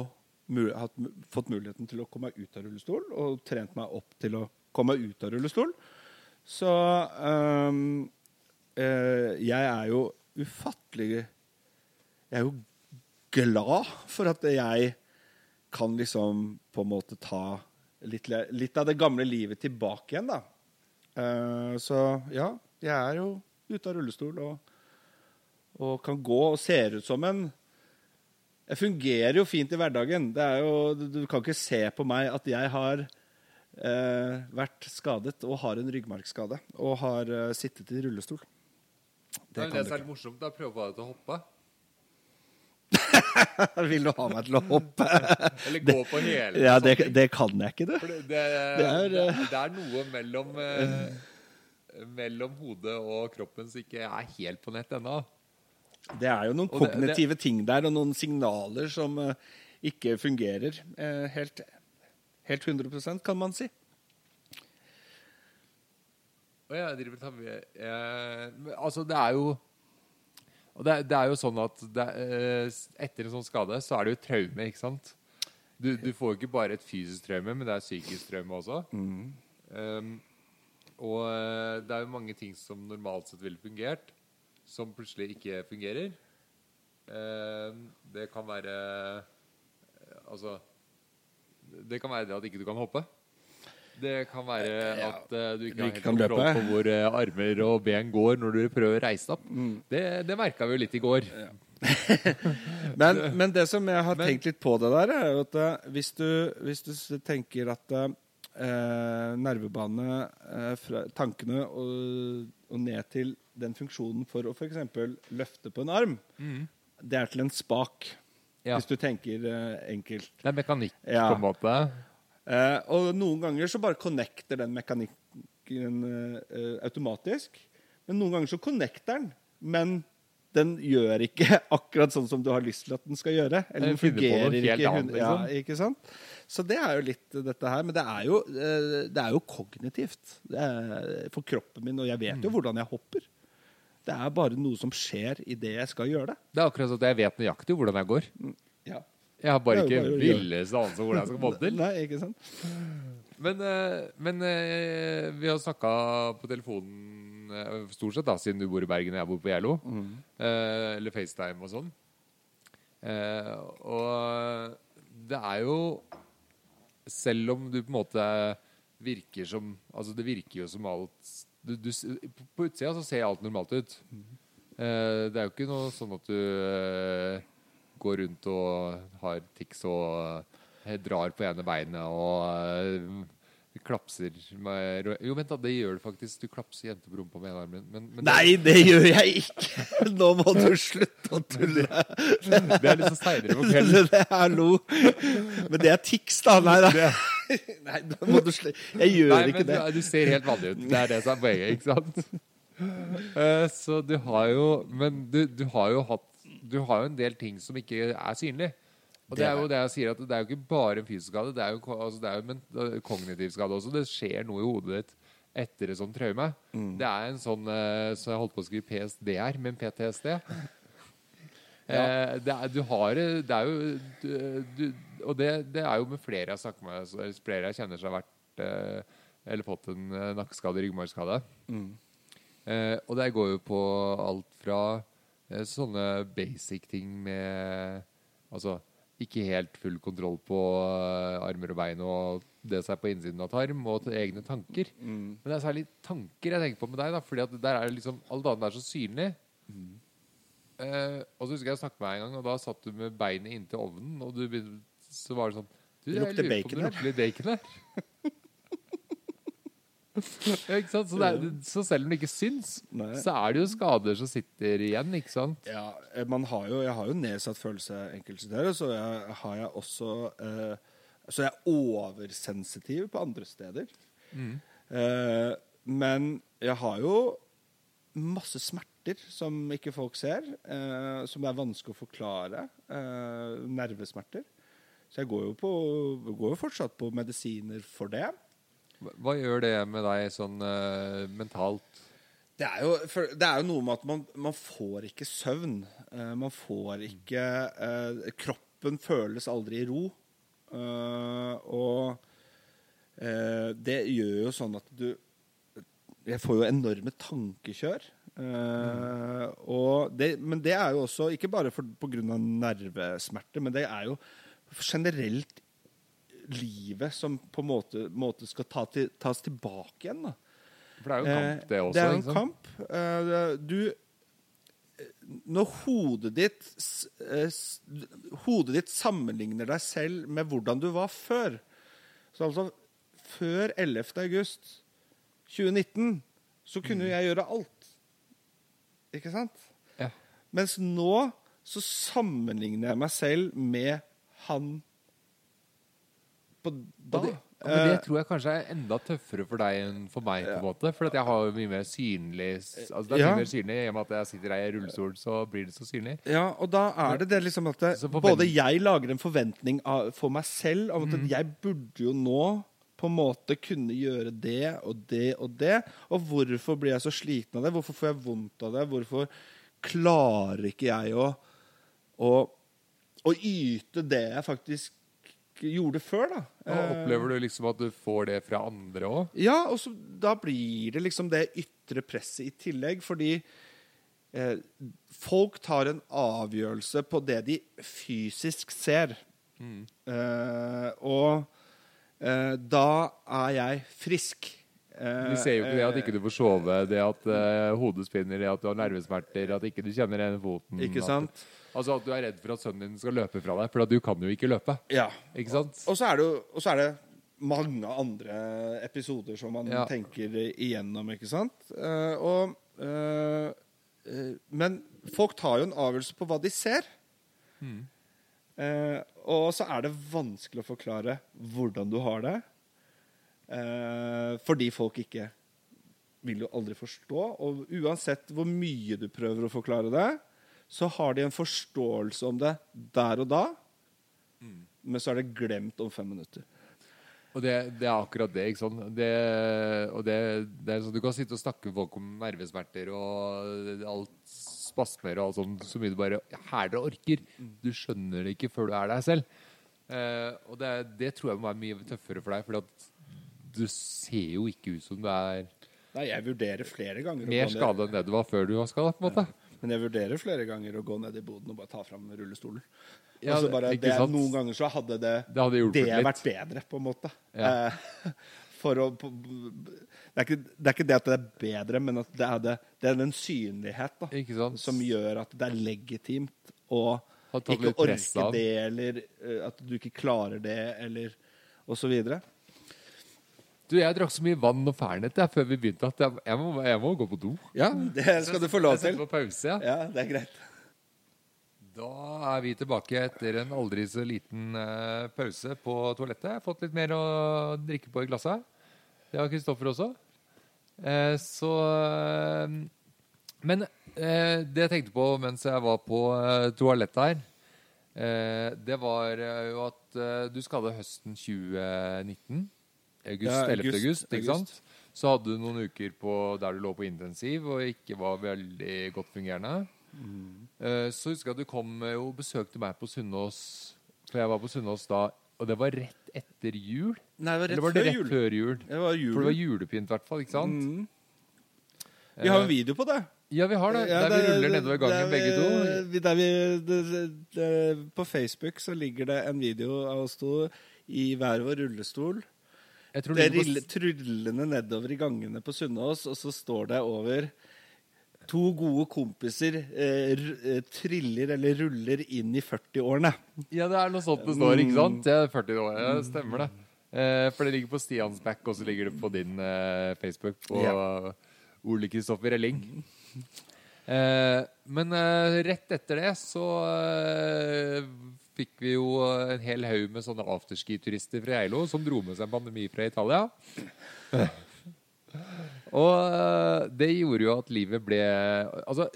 mul hatt, fått muligheten til å komme meg ut av rullestol og trent meg opp til å komme meg ut av rullestol. Så øh, øh, jeg er jo ufattelig Jeg er jo glad for at jeg kan liksom på en måte ta litt, litt av det gamle livet tilbake igjen, da. Uh, så ja, jeg er jo ute av rullestol og, og kan gå og ser ut som en Jeg fungerer jo fint i hverdagen. Det er jo, du du kan ikke se på meg at jeg har uh, vært skadet og har en ryggmargskade og har uh, sittet i rullestol. Det, kan det er særlig litt morsomt, Da prøver til å hoppe. Vil du ha meg til å hoppe? Eller gå på hele Ja, det, det kan jeg ikke, du. Det, det, Det er, det, eh, er noe mellom eh, Mellom hodet og kroppen som ikke er helt på nett ennå. Det er jo noen kognitive ting der, og noen signaler som eh, ikke fungerer eh, helt, helt 100% kan man si. Og jeg driver med eh, Altså, det er jo og det, det er jo sånn at det, eh, etter en sånn skade, så er det jo traume, ikke sant? Du, du får jo ikke bare et fysisk traume, men det er psykisk traume også. Um, og eh, det er jo mange ting som normalt sett ville fungert, som plutselig ikke fungerer. Um, det kan være eh, Altså Det kan være det at ikke du kan hoppe. Det kan være at uh, du ikke ikke har kontroll på hvor uh, armer og ben går når du prøver å reise deg opp. Mm. Det, det merka vi jo litt i går. Men, men det som jeg har Men- tenkt litt på det der, er jo at eh, hvis du, hvis du tenker at eh, nervebanene, eh, tankene og, og ned til den funksjonen for å f.eks. løfte på en arm, det er til en spak. Ja. Hvis du tenker eh, enkelt. Det er mekanikk, Ja. på en måte. Eh, og noen ganger så bare connecter den mekanikken eh, automatisk. Men noen ganger så connecter den, men den gjør ikke akkurat sånn som du har lyst til at den skal gjøre. Eller Den fungerer ikke. annet, ja, liksom. ikke sant? Så det er jo litt dette her. Men det er jo, eh, det er jo kognitivt det er for kroppen min, og jeg vet Mm. jo hvordan jeg hopper. Det er bare noe som skjer idet jeg skal gjøre det. Det er akkurat sånn at jeg vet nøyaktig hvordan jeg går. Jeg har bare ikke villest villeste anelse om hvordan jeg skal få det til. Nei, ikke sant? Men, eh, men eh, vi har snakka på telefonen eh, stort sett, da, siden du bor i Bergen og jeg bor på Gjerlo. Mm. eller FaceTime og sånn. Og det er jo Selv om du på en måte virker som Altså, det virker jo som alt du, du, På utsida så ser alt normalt ut. Eh, det er jo ikke noe sånn at du går rundt og har tics og eh, drar på ene beinet og eh, klapser med Jo, vent, da. Det gjør du faktisk. Du klapser jenter på rumpa med ene armen. Men, men Nei, det gjør jeg ikke! Nå må du slutte å tulle. det, er så seinere på kvelden. Det er lo. Men det er tics, da. Nei, da. Nei, da må du slutte. Jeg gjør Nei, ikke men det. du, du ser helt vanlig ut. Det er det som er poenget, ikke sant? Eh, så du har jo Men du, du har jo hatt Du har jo en del ting som ikke er synlig. Og det Det er jo det jeg sier, at det er jo ikke bare en fysisk skade, det er jo, altså det er jo en kognitiv skade også. Det skjer noe i hodet ditt etter et sånt traume. Mm. Det er en sånn eh, Så jeg holdt på å skrive PSD her, men PTSD. Eh, det er, du har Det er jo du, du, Og det, det er jo med flere jeg har snakket med, eller flere jeg kjenner som har vært eh, Eller fått en eh, nakkeskade, ryggmargskade. Eh, og det går jo på alt fra eh, sånne basic ting med Altså ikke helt full kontroll på eh, armer og bein og det som er på innsiden av tarm, og til egne tanker. Men det er særlig tanker jeg tenker på med deg, da, fordi at der er det liksom alt annet er så synlig. Eh, og så husker jeg jeg snakket med deg en gang, og da satt du med beinet inntil ovnen, og du så var det sånn du, Det lukter bacon her. lukter bacon her. Ikke sant? Så, det er, så selv om det ikke syns, Nei. så er det jo skader som sitter igjen, ikke sant? Ja, eh, man har jo, jeg har jo nedsatt følelse enkelte steder, så jeg, har jeg også eh, Så jeg er oversensitiv på andre steder. Eh, men jeg har jo masse smerter som ikke folk ser, eh, som er vanskelig å forklare. Eh, nervesmerter. Så jeg går jo, på, går jo fortsatt på medisiner for det. Hva- gjør det med deg sånn uh, mentalt? Det er, jo, for, det er jo noe med at man, man får ikke søvn. Uh, man får ikke uh, Kroppen føles aldri i ro. Og det gjør jo sånn at du Jeg får jo enorme tankekjør. Mm. det, men det er jo også ikke bare for, på grunn av nervesmerter, men det er jo generelt livet som på en måte, måte skal ta til, tas tilbake igjen. da. For det er jo en kamp, det Eh, også. Det er jo en kamp. Eh, du Når hodet ditt eh, Hodet ditt sammenligner deg selv med hvordan du var før Så altså Før 11. august 2019 så kunne Mm. jeg gjøre alt. Ikke sant? Ja. Mens nå så sammenligner jeg meg selv med han på da. Det, men det tror jeg kanskje er enda tøffere for deg enn for meg. på en måte For jeg har jo mye mer synlig Altså Det er Ja. mye mer synlig I og med at jeg sitter her i rullestol, så blir det så synlig. Ja, og da er det det liksom at det, både jeg lager en forventning av, for meg selv om at mm. jeg burde jo nå på en måte kunne gjøre det og det og det. Og hvorfor blir jeg så sliten av det? Hvorfor får jeg vondt av det? Hvorfor klarer ikke jeg å, å, å yte det jeg faktisk gjorde før, da? Og opplever du liksom at du får det fra andre òg? Ja, og så da blir det liksom det ytre presset i tillegg, fordi eh, folk tar en avgjørelse på det de fysisk ser. Eh, og eh, da er jeg frisk. Eh, Vi ser jo ikke det at eh, ikke du får sove, det at eh, hodet spinner, det at du har nervesmerter, at ikke du kjenner den foten. Ikke at- sant? Altså at du er redd for at sønnen din skal løpe fra deg, for du kan jo ikke løpe. Ja. Ikke sant? Og så er det og så er det mange andre episoder som man Ja. tenker igjennom, ikke sant? Uh, og, uh, uh, men folk tar jo en avgjørelse på hva de ser. Mm. Og så er det vanskelig å forklare hvordan du har det. Fordi folk ikke vil jo aldri forstå. Og uansett hvor mye du prøver å forklare det, så har de en forståelse om det der og da. Men så er det glemt om fem minutter. Og det, det er akkurat det. ikke sant? Det, og det, det er sånn, Du kan sitte og snakke med folk om nervesmerter og alt spasmer og alt sånt så mye du bare hæler og orker. Du skjønner det ikke før du er deg selv. Eh, og det, det tror jeg må være mye tøffere for deg, for du ser jo ikke ut som du er Nei, jeg vurderer flere ganger mer skade skada enn det du var før du var skada. på en måte. Men jeg vurderer flere ganger å gå ned i boden og bare ta fram rullestolen. Ja, bare, det. Noen ganger så hadde det, Det hadde det vært bedre, på en måte. Ja. Eh, for å på, det, er ikke, det er ikke det at det er bedre, men at det er, det, det er den synlighet da, som gjør at det er legitimt å ikke orke det, eller eh, at du ikke klarer det, eller og så videre. Du, Jeg drakk så mye vann og Fernet jeg, før vi begynte at jeg, jeg, må, jeg må gå på do. Ja, det skal du få lov til. Jeg setter på pause. Ja. Ja, det er greit. Da er vi tilbake etter en aldri så liten eh, pause på toalettet. Jeg har fått litt mer å drikke på i glasset. Det har Kristoffer også. Eh, så eh, Men det jeg tenkte på mens jeg var på toalettet her, det var jo at du skal ha høsten 2019. August, Ja, 11. august, ikke august. sant? Så hadde du noen uker på der du lå på intensiv og ikke var veldig godt fungerende. Mm. Så husker jeg at du kom eh, og besøkte meg på Sunnaas. For jeg var på Sunnaas da, og det var rett etter jul. Nei, det var rett Eller var det før rett jul. før jul? Det var jul. For det var julepynt, i hvert fall. ikke sant? Mm. Vi har en Eh, video på det. Ja, vi har det. Ja, der vi ruller nedover gangen, der begge to. vi- vi, det, det, det, på Facebook så ligger det en video av oss to i hver vår rullestol. Jeg tror Det rille, på, trullende nedover i gangene på Sunnaas, og så står det over To gode kompiser eh, r, eh, triller eller ruller inn i 40-årene. ja, det er noe sånt det står, ikke sant? Det er 40 år, ja, stemmer det. Eh, for det ligger på Stians back, og så ligger det på din eh, Facebook på Ja. Ole Kristoffer Elling. Eh, men eh, rett etter det så eh, fikk vi jo en hel haug med sånne afterski-turister fra Geilo som dro med seg en pandemi fra Italia. Og eh, det gjorde jo at livet ble Altså,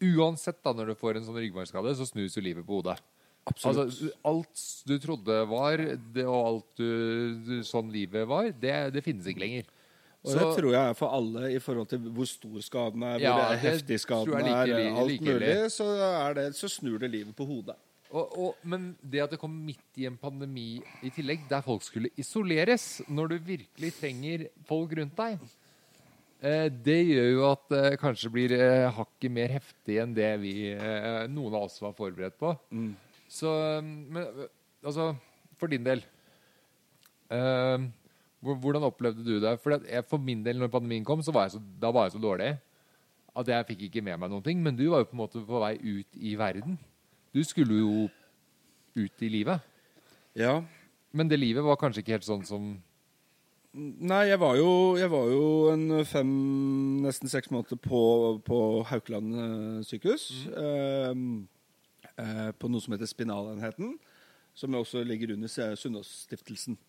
uansett da når du får en sånn ryggmargskade, så snus jo livet på hodet. Altså, alt du trodde var, det, og alt du, sånn livet var, det, det finnes ikke lenger. Og det tror jeg er for alle i forhold til hvor stor skaden er, hvor Ja, det er heftig skaden jeg like er, alt like mulig, ille. så, er det, så snur det livet på hodet. Og, og, men det at det kom midt i en pandemi i tillegg, der folk skulle isoleres, når du virkelig trenger folk rundt deg, eh, det gjør jo at det kanskje blir eh, hakket mer heftig enn det vi, eh, noen av oss var forberedt på. Så Men eh, altså, for din del eh, Hvordan opplevde du det? For, at jeg, for min del, når pandemien kom, så var jeg så, da var jeg så dårlig at jeg fikk ikke med meg noen ting. Men du var jo på en måte på vei ut i verden. Du skulle jo ut i livet. Ja. Men det livet var kanskje ikke helt sånn som Nei, jeg var jo, jeg var jo en fem, nesten seks måneder på, på Haukeland eh, sykehus. Mm. Eh, eh, på noe som heter Spinalenheten, som også ligger under Sunnaas-stiftelsen.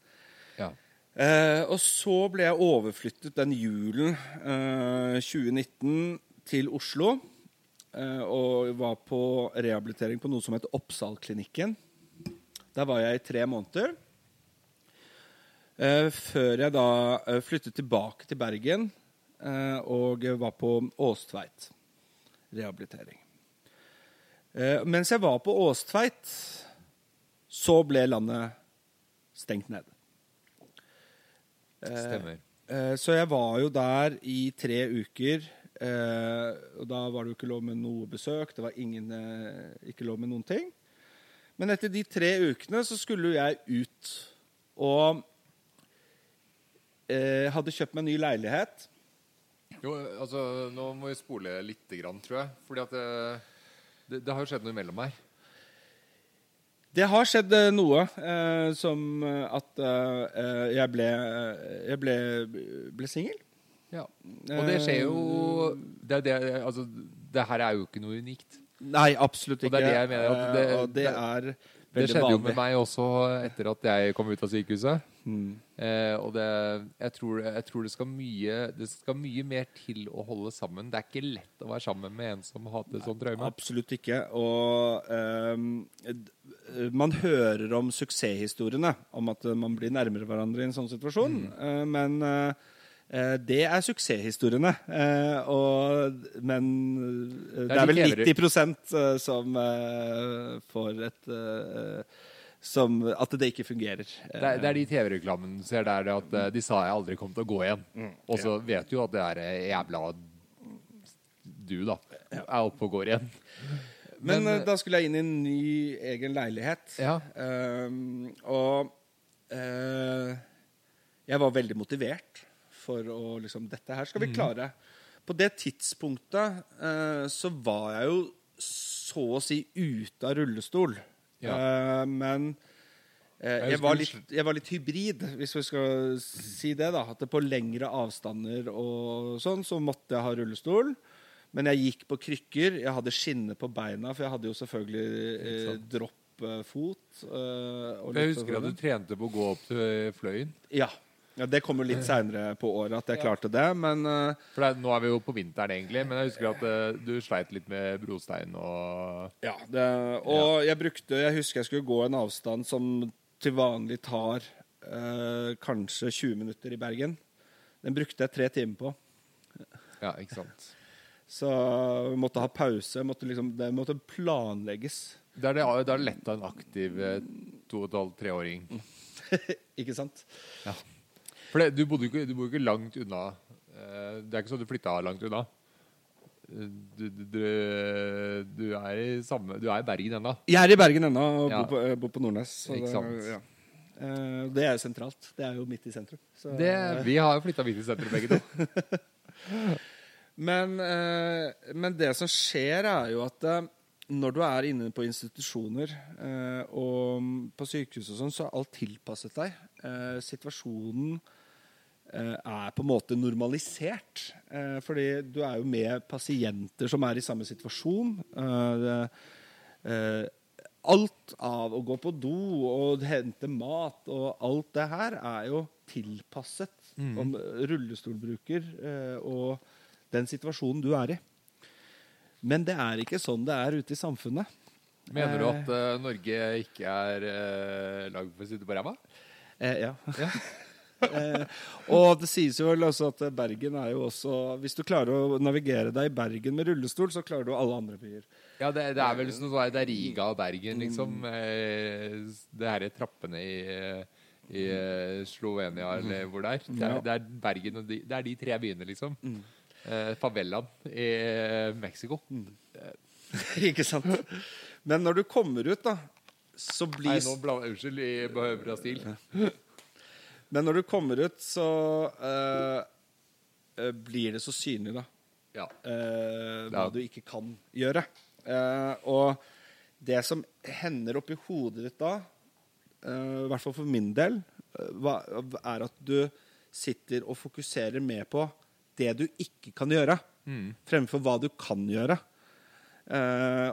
Ja. Eh, og så ble jeg overflyttet den julen eh, 2019 til Oslo. Eh, og var på rehabilitering på noe som het Oppsalklinikken. Der var jeg i tre måneder. Eh, før jeg da eh, flyttet tilbake til Bergen eh, og var på Åstveit rehabilitering. Eh, mens jeg var på Åstveit, så ble landet stengt ned. Stemmer. Så jeg var jo der i tre uker. Eh, og da var det jo ikke lov med noe besøk. Det var ingen, eh, ikke lov med noen ting. Men etter de tre ukene så skulle jeg ut. Og eh, hadde kjøpt meg en ny leilighet. Jo, altså, nå må vi spole lite grann, tror jeg. Fordi at det, det, det har jo skjedd noe imellom her. Det har skjedd eh, noe eh, som eh, at eh, jeg ble, eh, jeg ble, ble singel. Ja. Og det skjer jo det, det, altså, det her er jo ikke noe unikt. Nei, absolutt Og ikke. det er det jeg mener, det- Eh, og det er Det skjedde jo med meg også etter at jeg kom ut av sykehuset. Mm. Eh, og det, jeg, tror, jeg tror det skal, mye, det skal mye mer til å holde sammen. Det er ikke lett å være sammen med en som hater sånn traume. Absolutt ikke. Og ehm, man hører om suksesshistoriene, om at eh, man blir nærmere hverandre i en sånn situasjon. Mm. Eh, men eh, eh, det er suksesshistoriene. Eh, og, men eh, det er vel 90 eh, som eh, får et eh, som, At det ikke fungerer. Det er, det er de TV-reklamen du ser der at eh, de sa jeg aldri kom til å gå igjen. Mm. Og så vet du jo at det er eh, jævla du, da, er oppe og går igjen. Men, Men, eh, da skulle jeg inn i en ny egen leilighet. Ja. Um, og uh, jeg var veldig motivert for å liksom Dette her Mhm. skal vi klare. På det tidspunktet eh, så var jeg jo så å si ute av rullestol. Ja. Eh, men eh, Jeg var litt, jeg var litt hybrid, hvis vi skal si det. da At det på lengre avstander og sånn, så måtte jeg ha rullestol. Men jeg gikk på krykker. Jeg hadde skinne på beina, for jeg hadde jo selvfølgelig eh, droppfot. Eh, Jeg husker at sånn. du trente på å gå opp til Fløyen. Ja. Ja. Det kom jo litt seinere på året at jeg klarte det, men eh, For det, nå er vi jo på vinteren, egentlig, men jeg husker at uh, du sleit litt med brostein og Ja, det, og jeg brukte Jeg husker jeg skulle gå en avstand som til vanlig tar uh, kanskje 20 minutter i Bergen. Den brukte jeg tre timer på. Ja, ikke sant. Så vi måtte ha pause. Måtte liksom, det måtte planlegges. Det er, det, det er lett av en aktiv to og et halvt, treåring. Ikke sant? For det, du bodde jo ikke, bor ikke langt unna. Eh, Det er ikke sånn at du flytta langt unna. Du, du, du, er i samme Du er i Bergen ennå. Jeg er i Bergen ennå og Ja. bor, på, bor på Nordnes. Ikke det, ja. Eh, det er jo sentralt. Det er jo midt i sentrum. Så, Det, vi har jo flytta midt i sentrum, begge to. Men, eh, men det som skjer, er jo at når du er inne på institusjoner og på sykehus og sånn, så er alt tilpasset deg. Situasjonen er på en måte normalisert. Eh, fordi du er jo med pasienter som er i samme situasjon. Eh, eh, alt av å gå på do og hente mat og alt det her er jo tilpasset om rullestolbruker eh, og den situasjonen du er i. Men det er ikke sånn det er ute i samfunnet. Mener du at eh, Norge ikke er uh, lagd for å sitte på ræva? Eh, ja. eh, og det sies jo vel også at Bergen er jo også Hvis du klarer å navigere deg i Bergen med rullestol, så klarer du alle andre byer. Ja, det, det er vel sånn sånn Det er Riga og Bergen, liksom. Eh, Det her er trappene i, i eh, Slovenia, eller hvor det er. Det er, det er Bergen og de, Det er de tre byene, liksom. Eh, favelaen i Mexico. ikke sant? Men når du kommer ut, da, så blir Nei, nå blander Unnskyld, i Bra- Brasil. Men når du kommer ut, så eh, eh, blir det så synlig, da. Ja. eh, hva Ja. du ikke kan gjøre. Eh, og det som hender oppi hodet ditt da, eh, i hvert fall for min del, eh, er at du sitter og fokuserer mer på det du ikke kan gjøre, Mm. fremfor hva du kan gjøre.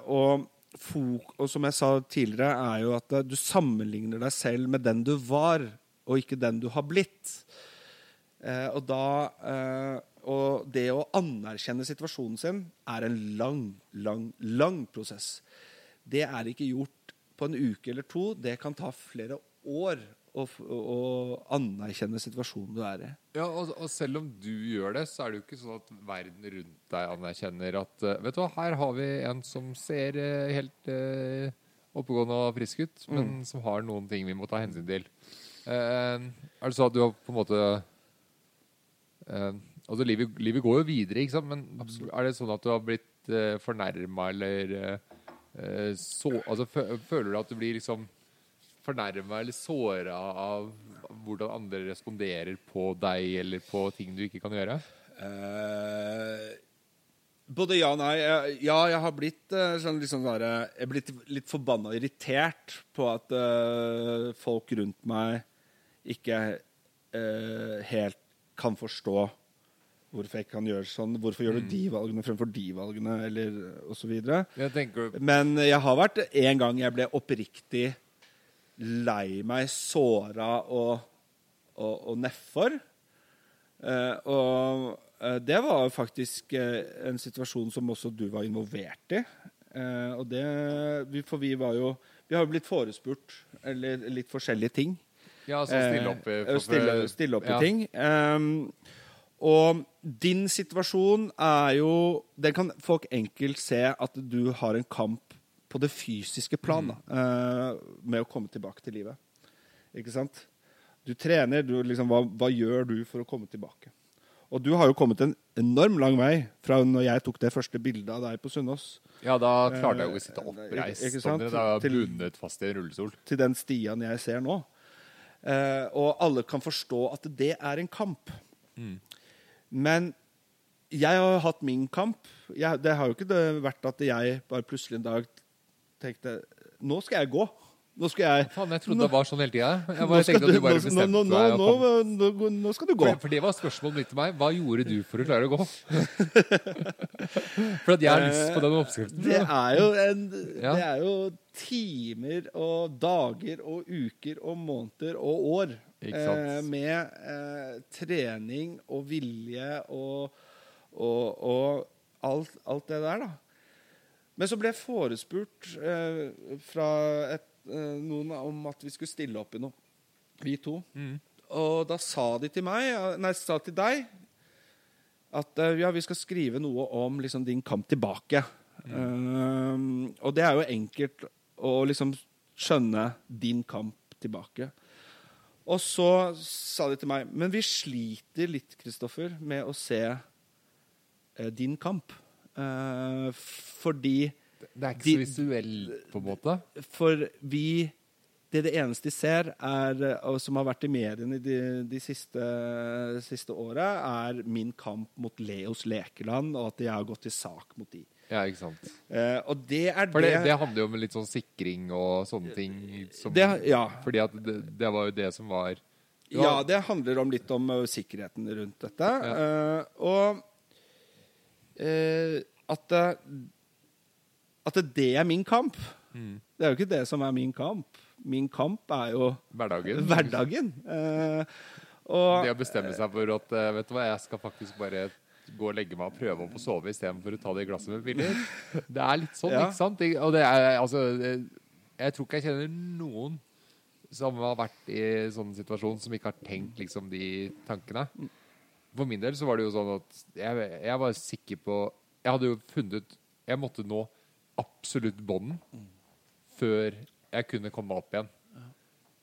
Og fok, og som jeg sa tidligere, er jo at du sammenligner deg selv med den du var, og ikke den du har blitt. Eh, og da eh, Og det å anerkjenne situasjonen sin er en lang, lang, lang prosess. Det er ikke gjort på en uke eller to. Det kan ta flere år å, å anerkjenne situasjonen du er i. Ja, og, og selv om du gjør det, så er det jo ikke sånn at verden rundt deg anerkjenner at eh, Vet du hva, her har vi en som ser eh, helt uh, oppegående og frisk ut, men som har noen ting vi må ta hensyn til. Eh, er det sånn at du har på en måte eh, Altså, livet, livet går jo videre, ikke sant, men er det sånn at du har blitt uh, fornærma eller eh, så Altså, føler du at du blir liksom fornærma eller såra av hvordan andre responderer på deg eller på ting du ikke kan gjøre? Eh, både ja og nei. Ja, jeg har blitt eh, sånn, liksom Jeg blitt litt forbanna irritert på at uh, folk rundt meg ikke eh, helt kan forstå hvorfor jeg ikke kan gjøre sånn. Hvorfor gjør du de valgene fremfor de valgene, eller osv. Men jeg har vært en gang jeg ble oppriktig lei meg, såra og, og, og nedfor. Eh, og eh, det var faktisk eh, en situasjon som også du var involvert i. Eh, og det For vi var jo Vi har jo blitt forespurt, eller litt forskjellige ting. Ja, altså stille opp i Eh, stille, stille opp i ja. ting. Um, og din situasjon er jo Den kan folk enkelt se at du har en kamp på det fysiske plan mm. uh, med å komme tilbake til livet. Ikke sant? Du trener. Du liksom, hva, hva gjør du for å komme tilbake? Og du har jo kommet en enorm lang vei fra når jeg tok det første bildet av deg på Sunnaas, Ja, da klarte jeg jo å sitte oppreist. ikke sant? Da Til- bundet fast i en rullestol. til den Stian jeg ser nå. Eh, og alle kan forstå at det er en kamp. Men jeg har hatt min kamp. Jeg, det har jo ikke vært at jeg bare plutselig en dag tenkte Nå skal jeg gå. Nå skal jeg Faen, jeg trodde det var sånn hele tida. Jeg nå bare tenkte at du bare nå- bestemte nå, nå, deg. nå, nå, nå, nå skal du gå. For, for det var spørsmålet mitt til meg. Hva gjorde du for å klare å gå? for at jeg har lyst på den oppskriften. Det er jo, en, det er jo timer og dager og uker og måneder og år eh, med eh, trening og vilje og, og, og alt, alt det der, da. Men så ble jeg forespurt eh, fra et, eh, noen om at vi skulle stille opp i noe, vi to. Mm. Og da sa de til meg, nei, sa til deg, at eh, ja, vi skal skrive noe om liksom, din kamp tilbake. Um, og det er jo enkelt å liksom skjønne din kamp tilbake. Og så sa de til meg Men vi sliter litt, Kristoffer, med å se eh, din kamp. Eh, fordi Det er ikke De- så visuelt, på en måte. For vi det, det eneste de ser, er, og som har vært i mediene de, de siste, siste åra, er min kamp mot Leos Lekeland, og at jeg har gått til sak mot de. Ja, ikke sant. Eh, og det er For det, det, det handler jo om litt sånn sikring og sånne ting. Som, det Ja. Fordi at det, det var jo det som var Ja, det handler om litt om uh, sikkerheten rundt dette. Eh, og eh, at, det- at det er min kamp. Det er jo ikke det som er min kamp. Min kamp er jo hverdagen. hverdagen. Eh, og Det å bestemme seg for at eh, vet du hva, jeg skal faktisk bare gå og legge meg og prøve å få sove istedenfor å ta det glasset med piller. Det er litt sånn, Ja. ikke sant? Og det er altså eh, Jeg tror ikke jeg kjenner noen som har vært i sånn situasjon, som ikke har tenkt liksom de tankene. For min del så var det jo sånn at jeg, jeg var sikker på Jeg hadde jo funnet Jeg måtte nå absolutt bånden før jeg kunne komme opp igjen.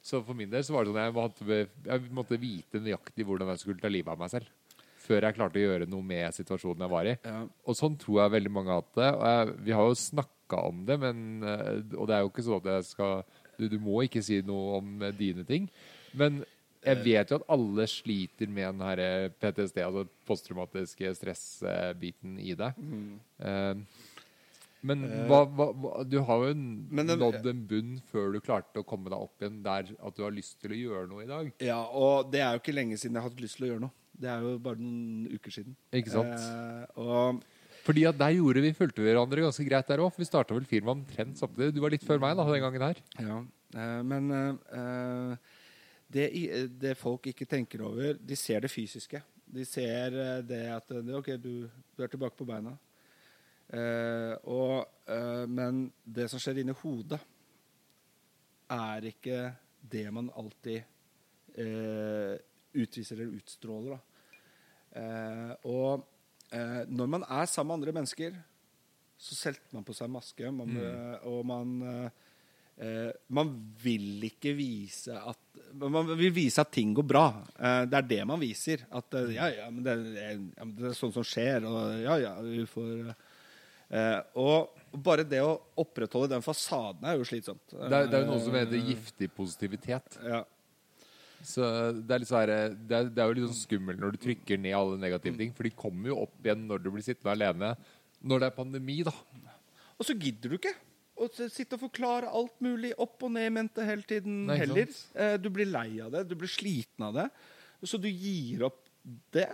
Så for min del så var det sånn jeg måtte, jeg måtte vite nøyaktig hvordan jeg skulle ta livet av meg selv. Før jeg klarte å gjøre noe med situasjonen jeg var i. Ja. Og sånn tror jeg veldig mange har hatt det. Jeg, vi har jo snakka om det, men, eh, og det er jo ikke sånn at jeg skal du, du må ikke si noe om eh, dine ting. Men jeg vet jo at alle sliter med den her eh, PTSD, altså posttraumatiske stressbiten i i Mm. Eh, men hva, hva, hva, du har jo nådd en bunn før du klarte å komme deg opp igjen der at du har lyst til å gjøre noe i dag. Ja, og det er jo ikke lenge siden jeg har hatt lyst til å gjøre noe. Det er jo bare noen uker siden. Ikke sant? Eh, og Fordi at der gjorde vi, fulgte hverandre ganske greit der òg. Vi starta vel firmaet omtrent samtidig. Du var litt før meg da, den gangen her. Ja, eh, men eh, eh, det, det folk ikke tenker over De ser det fysiske. De ser eh, det at eh, OK, du, du er tilbake på beina. Eh, og, eh, men det som skjer inni hodet, er ikke det man alltid eh, utviser eller utstråler. Da. Eh, og eh, når man er sammen med andre mennesker, så selter man på seg maske, man, mm. og man eh, Man vil ikke vise at Man vil vise at ting går bra. Eh, det er det man viser. At ja, ja, men det, ja, men det er sånn som skjer, og ja, ja, vi får Og bare det å opprettholde den fasaden er jo slitsomt. Det er, det er jo noe som heter Eh, giftig positivitet. ja. Så det er, litt sånn her, det, er, det er jo litt sånn skummelt når du trykker ned alle negative ting. For de kommer jo opp igjen når du blir sittende alene. Når det er pandemi, da. Og så gidder du ikke å sitte og forklare alt mulig opp og ned i mente hele tiden Nei, heller. Eh, Du blir lei av det, du blir sliten av det. Så du gir opp det.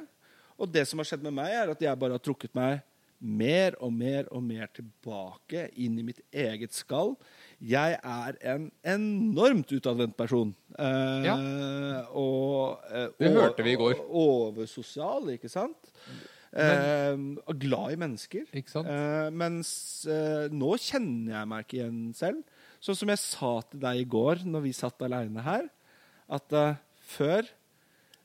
Og det som har skjedd med meg, er at jeg bare har trukket meg mer og mer og mer tilbake inn i mitt eget skall. Jeg er en enormt utadvendt person. Eh, Ja. Og eh, Det hørte vi i går. og Oversosial, ikke sant? Eh, og glad i mennesker. Ikke sant? Eh, mens eh, nå kjenner jeg meg ikke igjen selv. Sånn som jeg sa til deg i går når vi satt aleine her, at eh, før,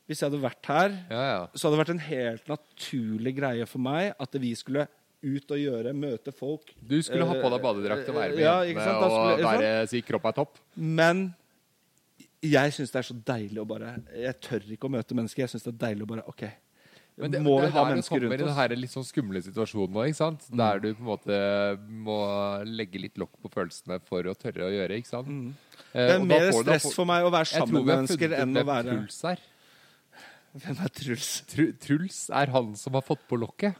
hvis jeg hadde vært her, Ja, ja. så hadde det vært en helt naturlig greie for meg at vi skulle ut og gjøre, møte folk. Du skulle ha på deg badedrakt og være med Ja, jentene og være, si kropp er topp. Men jeg syns det er så deilig å bare Jeg tør ikke å møte mennesker. Jeg syns det er deilig å bare OK. Men det, må det vi er ha mennesker rundt oss? Det er Mm. her litt sånn skumle situasjonen nå, ikke sant? Der du på en måte må legge litt lokk på følelsene for å tørre å gjøre, ikke sant? Mm. Eh, Det er mer stress for meg å være sammen med mennesker enn å være Truls er. Hvem er Truls? Tr Truls er han som har fått på lokket.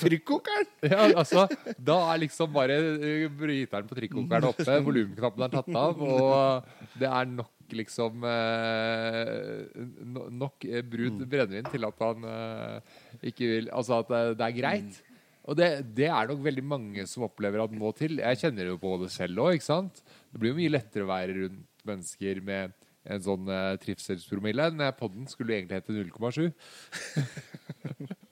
Trykkokeren! Ja, altså, da er liksom bare eh, bryteren på trykkokeren oppe, volumknappen er tatt av, og det er nok liksom eh, Nok brunt brut brennevin til at han eh, ikke vil Altså at det, er greit. Og det, det er nok veldig mange som opplever at må til. Jeg kjenner jo på det selv òg. Det blir jo mye lettere å være rundt mennesker med en sånn uh, trivselspromille. Den podden skulle egentlig hete 0,7.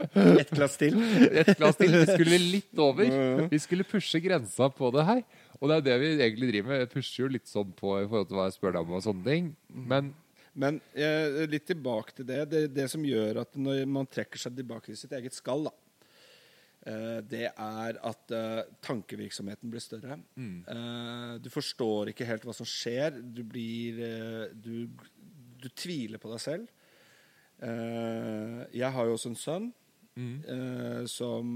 Ett glass til. Et glass til. Vi skulle litt over. Vi skulle pushe grensa på det her. Og det er det vi egentlig driver med. Vi pusher jo litt sånn på i forhold til hva jeg spør deg om og sånne ting. Men Men eh, litt tilbake til det. det. Det som gjør at når man trekker seg tilbake til sitt eget skall, da, eh, det er at eh, tankevirksomheten blir større. Mm. du forstår ikke helt hva som skjer. Du blir eh, du, du tviler på deg selv. Eh, jeg har jo også en sønn mm. som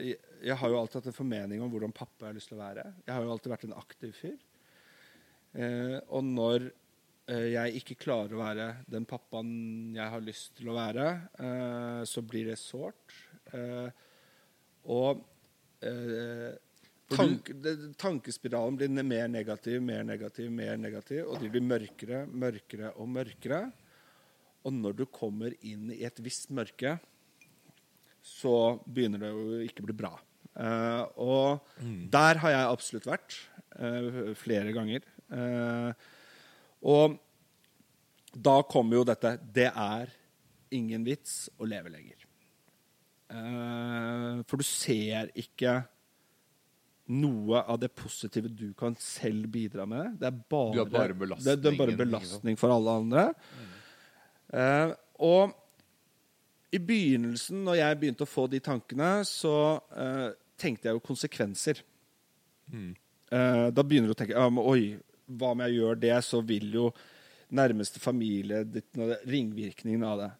jeg, jeg har jo alltid hatt en formening om hvordan pappa jeg har lyst til å være. Jeg har jo alltid vært en aktiv fyr. Eh, og når eh, jeg ikke klarer å være den pappaen jeg har lyst til å være, eh, så blir det sårt. Eh, og eh, tank, tankespiralen blir mer negativ, mer negativ, mer negativ, og de blir mørkere, mørkere og mørkere. Og når du kommer inn i et visst mørke, så begynner det jo ikke å bli bra. Eh, og der har jeg absolutt vært eh, flere ganger. Eh, og da kommer jo dette Det er ingen vits å leve lenger. Eh, for du ser ikke noe av det positive du kan selv bidra med. Det er bare, Du er bare belastning, Det, det er bare belastning for alle andre. Eh, og i begynnelsen, når jeg begynte å få de tankene, så uh, tenkte jeg jo konsekvenser. Eh, da begynner du å tenke ja, men, Oi, hva om jeg gjør det, så vil jo nærmeste familie ditt, Ringvirkningen av det.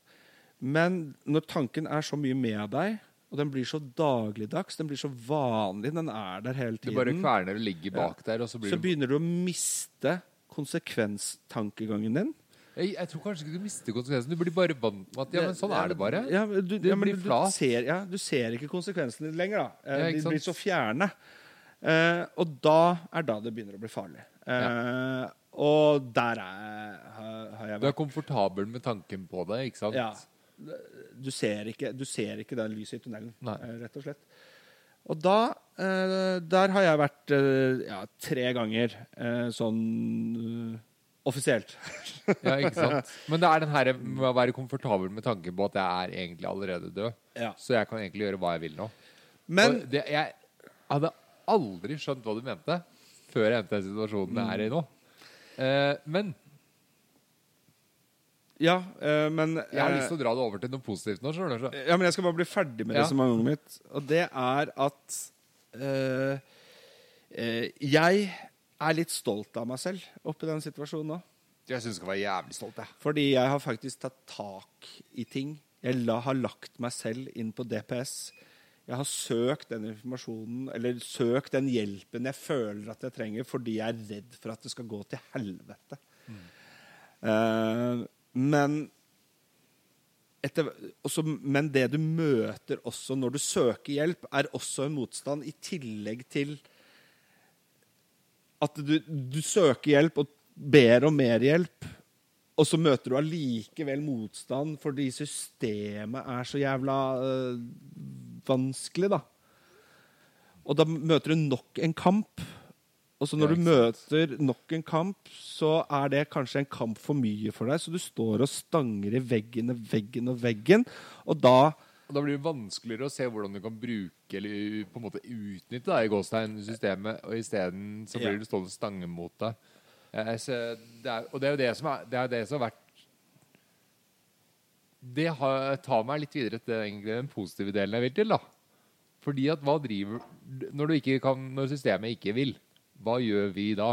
Men når tanken er så mye med deg, og den blir så dagligdags, den blir så vanlig, den er der hele det Du bare kverner og ligger bak der, og så blir så du... begynner du å miste konsekvenstankegangen din. jeg, jeg tror kanskje ikke du mister konsekvensen. Du blir bare vant med at ja, men sånn er det bare. Ja, du, Det ja, men blir du, flat. Du ser, ja, du ser ikke konsekvensene lenger, da. Eh, Ja, de blir så fjerne. Eh, og da er da det begynner å bli farlig. Eh, Og der er, har, har jeg Du er komfortabel med tanken på det, ikke sant? Ja. Du, ser ikke, du ser ikke det lyset i tunnelen, Nei. eh, rett og slett. Og da eh, Der har jeg vært eh, ja, tre ganger sånn offisielt. Ja, ikke sant? Men det er den her med å være komfortabel med tanken på at jeg er egentlig allerede død. Ja. Så jeg kan egentlig gjøre hva jeg vil nå. Men det, jeg hadde aldri skjønt hva du mente før jeg endte den situasjonen jeg er i nå. Men Ja, eh, men jeg har eh, lyst til å dra det over til noe positivt nå. skjønner du? Ja, men jeg skal bare bli ferdig med Ja. resonnementet mitt. Og det er at eh, eh, Jeg er litt stolt av meg selv oppi den situasjonen nå. Jeg syns du skal være jævlig stolt. Jeg. Fordi jeg har faktisk tatt tak i ting. Jeg la, har lagt meg selv inn på DPS. Jeg har søkt den informasjonen, eller søkt den hjelpen jeg føler at jeg trenger, fordi jeg er redd for at det skal gå til helvete. Eh, men etter, også, men det du møter også når du søker hjelp, er også en motstand i tillegg til at du, du søker hjelp og ber om mer hjelp, og så møter du allikevel motstand fordi systemet er så jævla øh, vanskelig, da. Og da møter du nok en kamp. Og så når du møter nok en kamp, så er det kanskje en kamp for mye for deg. Så du står og stanger i veggen og veggen og veggen. Og da Og Da blir det vanskeligere å se hvordan du kan bruke eller på en måte utnytte da, i gåstein-systemet, og isteden så blir du stående stange mot deg. Det er, og det er jo det som, er, det er det som har vært Det har, tar meg litt videre til egentlig den positive delen jeg vil til. da. Fordi at hva driver Når, du ikke kan, når systemet ikke vil, hva gjør vi da?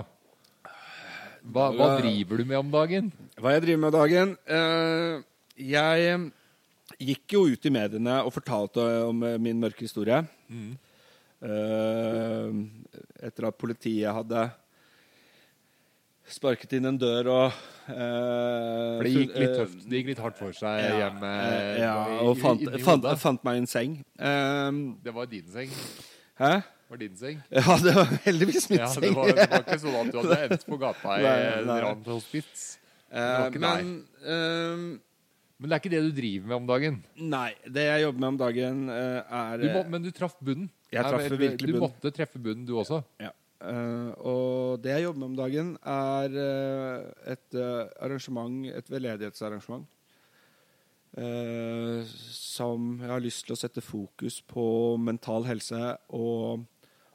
Hva, hva driver du med om dagen? Hva jeg driver med om dagen? Eh, jeg gikk jo ut i mediene og fortalte om eh, min mørke historie. Eh, etter at politiet hadde sparket inn en dør og eh, For det gikk litt eh, tøft, det gikk litt hardt for seg ja, hjemme. eh, ja, og fant, fant, fant meg en seng. Eh, Det var din seng. hæ? Var din seng. Ja, det var heldigvis min Ja, det, seng. var, det var ikke sånn at du hadde endt på gata i Nei, nei. Rand hospits. Eh, men eh, Men det er ikke det du driver med om dagen. Nei, det jeg jobber med om dagen, uh, er Du må, men du traff bunnen. Jeg traff virkelig Du måtte treffe bunnen, du også. Ja. Uh, og det jeg jobber med om dagen, er eh, et eh, arrangement, et veldedighetsarrangement. Uh, som jeg har lyst til å sette fokus på mental helse og,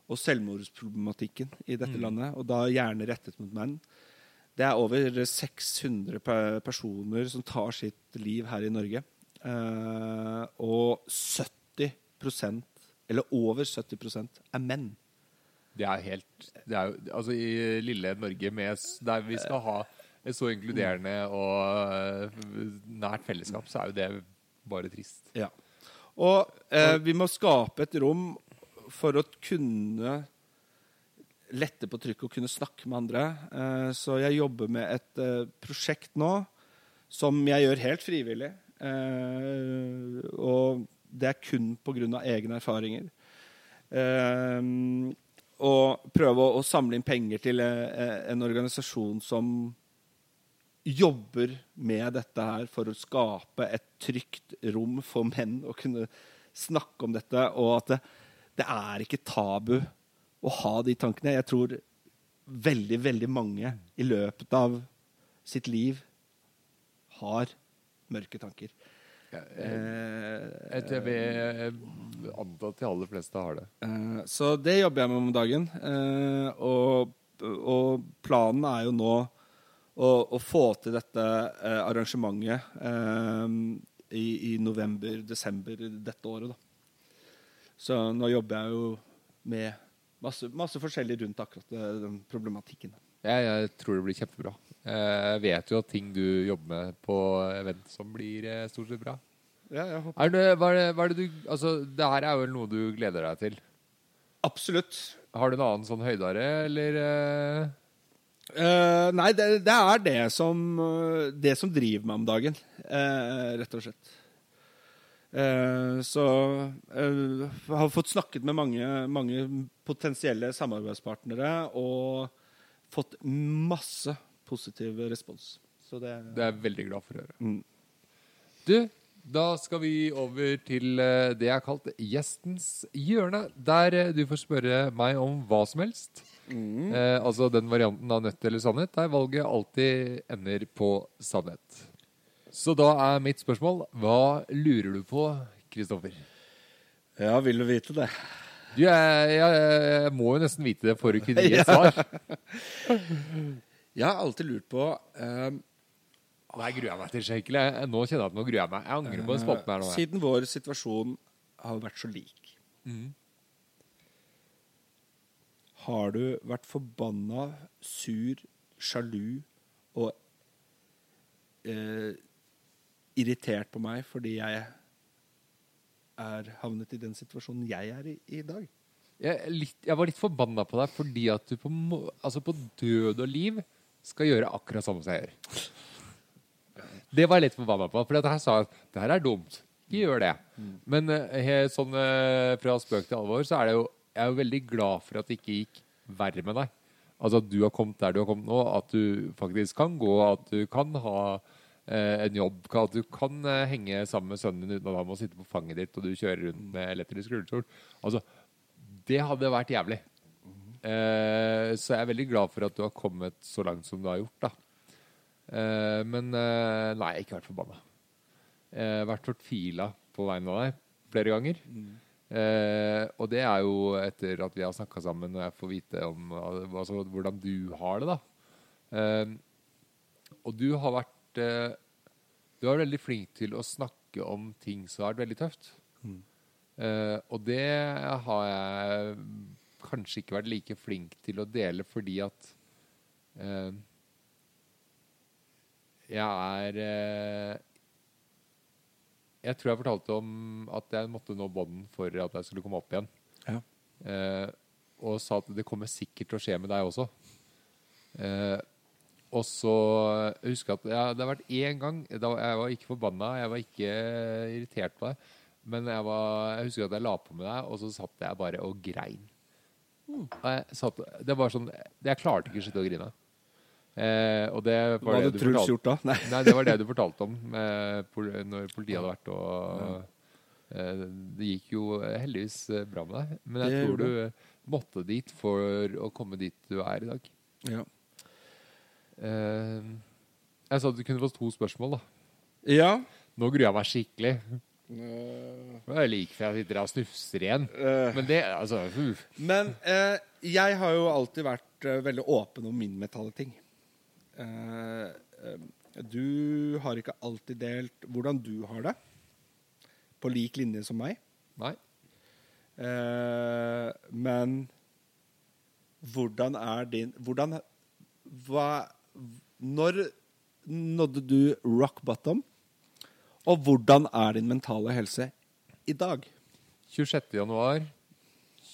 og selvmordsproblematikken i dette landet. Og da gjerne rettet mot menn. Det er over 600 personer som tar sitt liv her i Norge. Eh, og 70% eller over 70% er menn. Det er helt det er Altså, i lille Norge, med, der vi skal ha et så inkluderende og øh, nært fellesskap, så er jo det bare trist. Ja. Og eh, vi må skape et rom for å kunne lette på trykket og kunne snakke med andre. Eh, så jeg jobber med et eh, prosjekt nå som jeg gjør helt frivillig. Eh, og det er kun pga. egne erfaringer. Og prøve å, samle inn penger til en organisasjon som jobber med dette her for å skape et trygt rom for menn å kunne snakke om dette, og at det, det er ikke tabu å ha de tankene. Jeg tror veldig, veldig mange i løpet av sitt liv har mørke tanker. Jeg, jeg, Eh, jeg vil anta at de aller fleste har det. Eh, Så det jobber jeg med om dagen. Eh, Og, og planen er jo nå å, å få til dette eh, arrangementet eh, i, i november-desember dette året. Da. Så nå jobber jeg jo med masse, masse forskjellig rundt akkurat den problematikken. Jeg, jeg tror det blir kjempebra. Jeg vet jo at ting du jobber med på event som blir eh, stort sett bra. Ja, jeg håper. Er det, hva, er det, hva er det du Altså, det her er vel noe du gleder deg til. Absolutt. Har du en annen sånn høydare, eller eh? Eh, nei, det, det er det som, eh, det som driver meg om dagen, uh, rett og slett. Eh, så eh, har fått snakket med mange, mange potensielle samarbeidspartnere og fått masse positiv respons. Så det, Det er jeg veldig glad for å høre. Mm. Du, Da skal vi over til eh, det jeg har kalt gjestens hjørne. Der eh, du får spørre meg om hva som helst. Eh, altså den varianten av nødt eller sannhet der valget alltid ender på sannhet. Så da er mitt spørsmål hva lurer du på, Kristoffer? Ja, vil du vite det? Du, jeg, jeg, jeg må jo nesten vite det for å kunne gi et svar. Jeg har alltid lurt på um, Nei, gruer jeg meg til skikkelig. Nå kjenner jeg at nå gruer jeg meg. Jeg angrer på den spalten her nå. jeg. Siden vår situasjon har vært så lik mm. Har du vært forbanna, sur, sjalu og eh, irritert på meg fordi jeg er havnet i den situasjonen jeg er i i dag? Jeg, litt, jeg var litt forbanna på deg fordi at du på, altså på død og liv skal gjøre akkurat samme som jeg gjør. Det var jeg litt forbanna på. For jeg sa at det her er dumt. Ikke gjør det. Men eh, he- sånn eh, fra spøk til alvor, så er det jo Jeg er jo veldig glad for at det ikke gikk verre med deg. Altså at du har kommet der du har kommet nå, at du faktisk kan gå, at du kan ha en jobb, at du kan eh, henge sammen med sønnen din uten at han må sitte på fanget ditt, og du kjører rundt med elektrisk rullestol. Altså, det hadde vært jævlig. Eh, så jeg er veldig glad for at du har kommet så langt som du har gjort, da. Eh, men eh, nei, jeg har ikke vært forbanna. Har vært fortvila på vegne av deg flere ganger. Eh, og det er jo etter at vi har snakka sammen og jeg får vite om altså, hvordan du har det, da. Eh, og du har vært eh, Du har vært veldig flink til å snakke om ting som har vært veldig tøft. Eh, og det har jeg kanskje ikke vært like flink til å dele fordi at eh, jeg er eh, Jeg tror jeg fortalte om at jeg måtte nå bånden for at jeg skulle komme opp igjen. Ja. Eh, og sa at det kommer sikkert til å skje med deg også. Eh, og så jeg husker at ja, det har vært én gang da Jeg var ikke forbanna, jeg var ikke irritert på deg. Men jeg, var, jeg husker at jeg la på med deg, og så satt jeg bare og grein. Og jeg satt, det var sånn Jeg klarte ikke å sitte og grine. Eh, og det Hva var det hadde du Truls fortalte gjort da? Nei. Nei, det var det du fortalte om eh, når politiet hadde vært og eh, Det gikk jo heldigvis bra med deg. Men jeg tror du måtte dit for å komme dit du er i dag. Ja. Eh, jeg sa at du kunne få to spørsmål, da. ja. Nå gruer jeg meg skikkelig. Det er like før jeg sitter og snufser igjen. Eh, Men det, altså uh. Men eh, jeg har jo alltid vært eh, veldig åpen om min mentale ting. Eh, eh, du har ikke alltid delt hvordan du har det, på lik linje som meg. Nei. Eh, men hvordan er din Hvordan Hva Når nådde du rock bottom? Og hvordan er din mentale helse i dag? 26. januar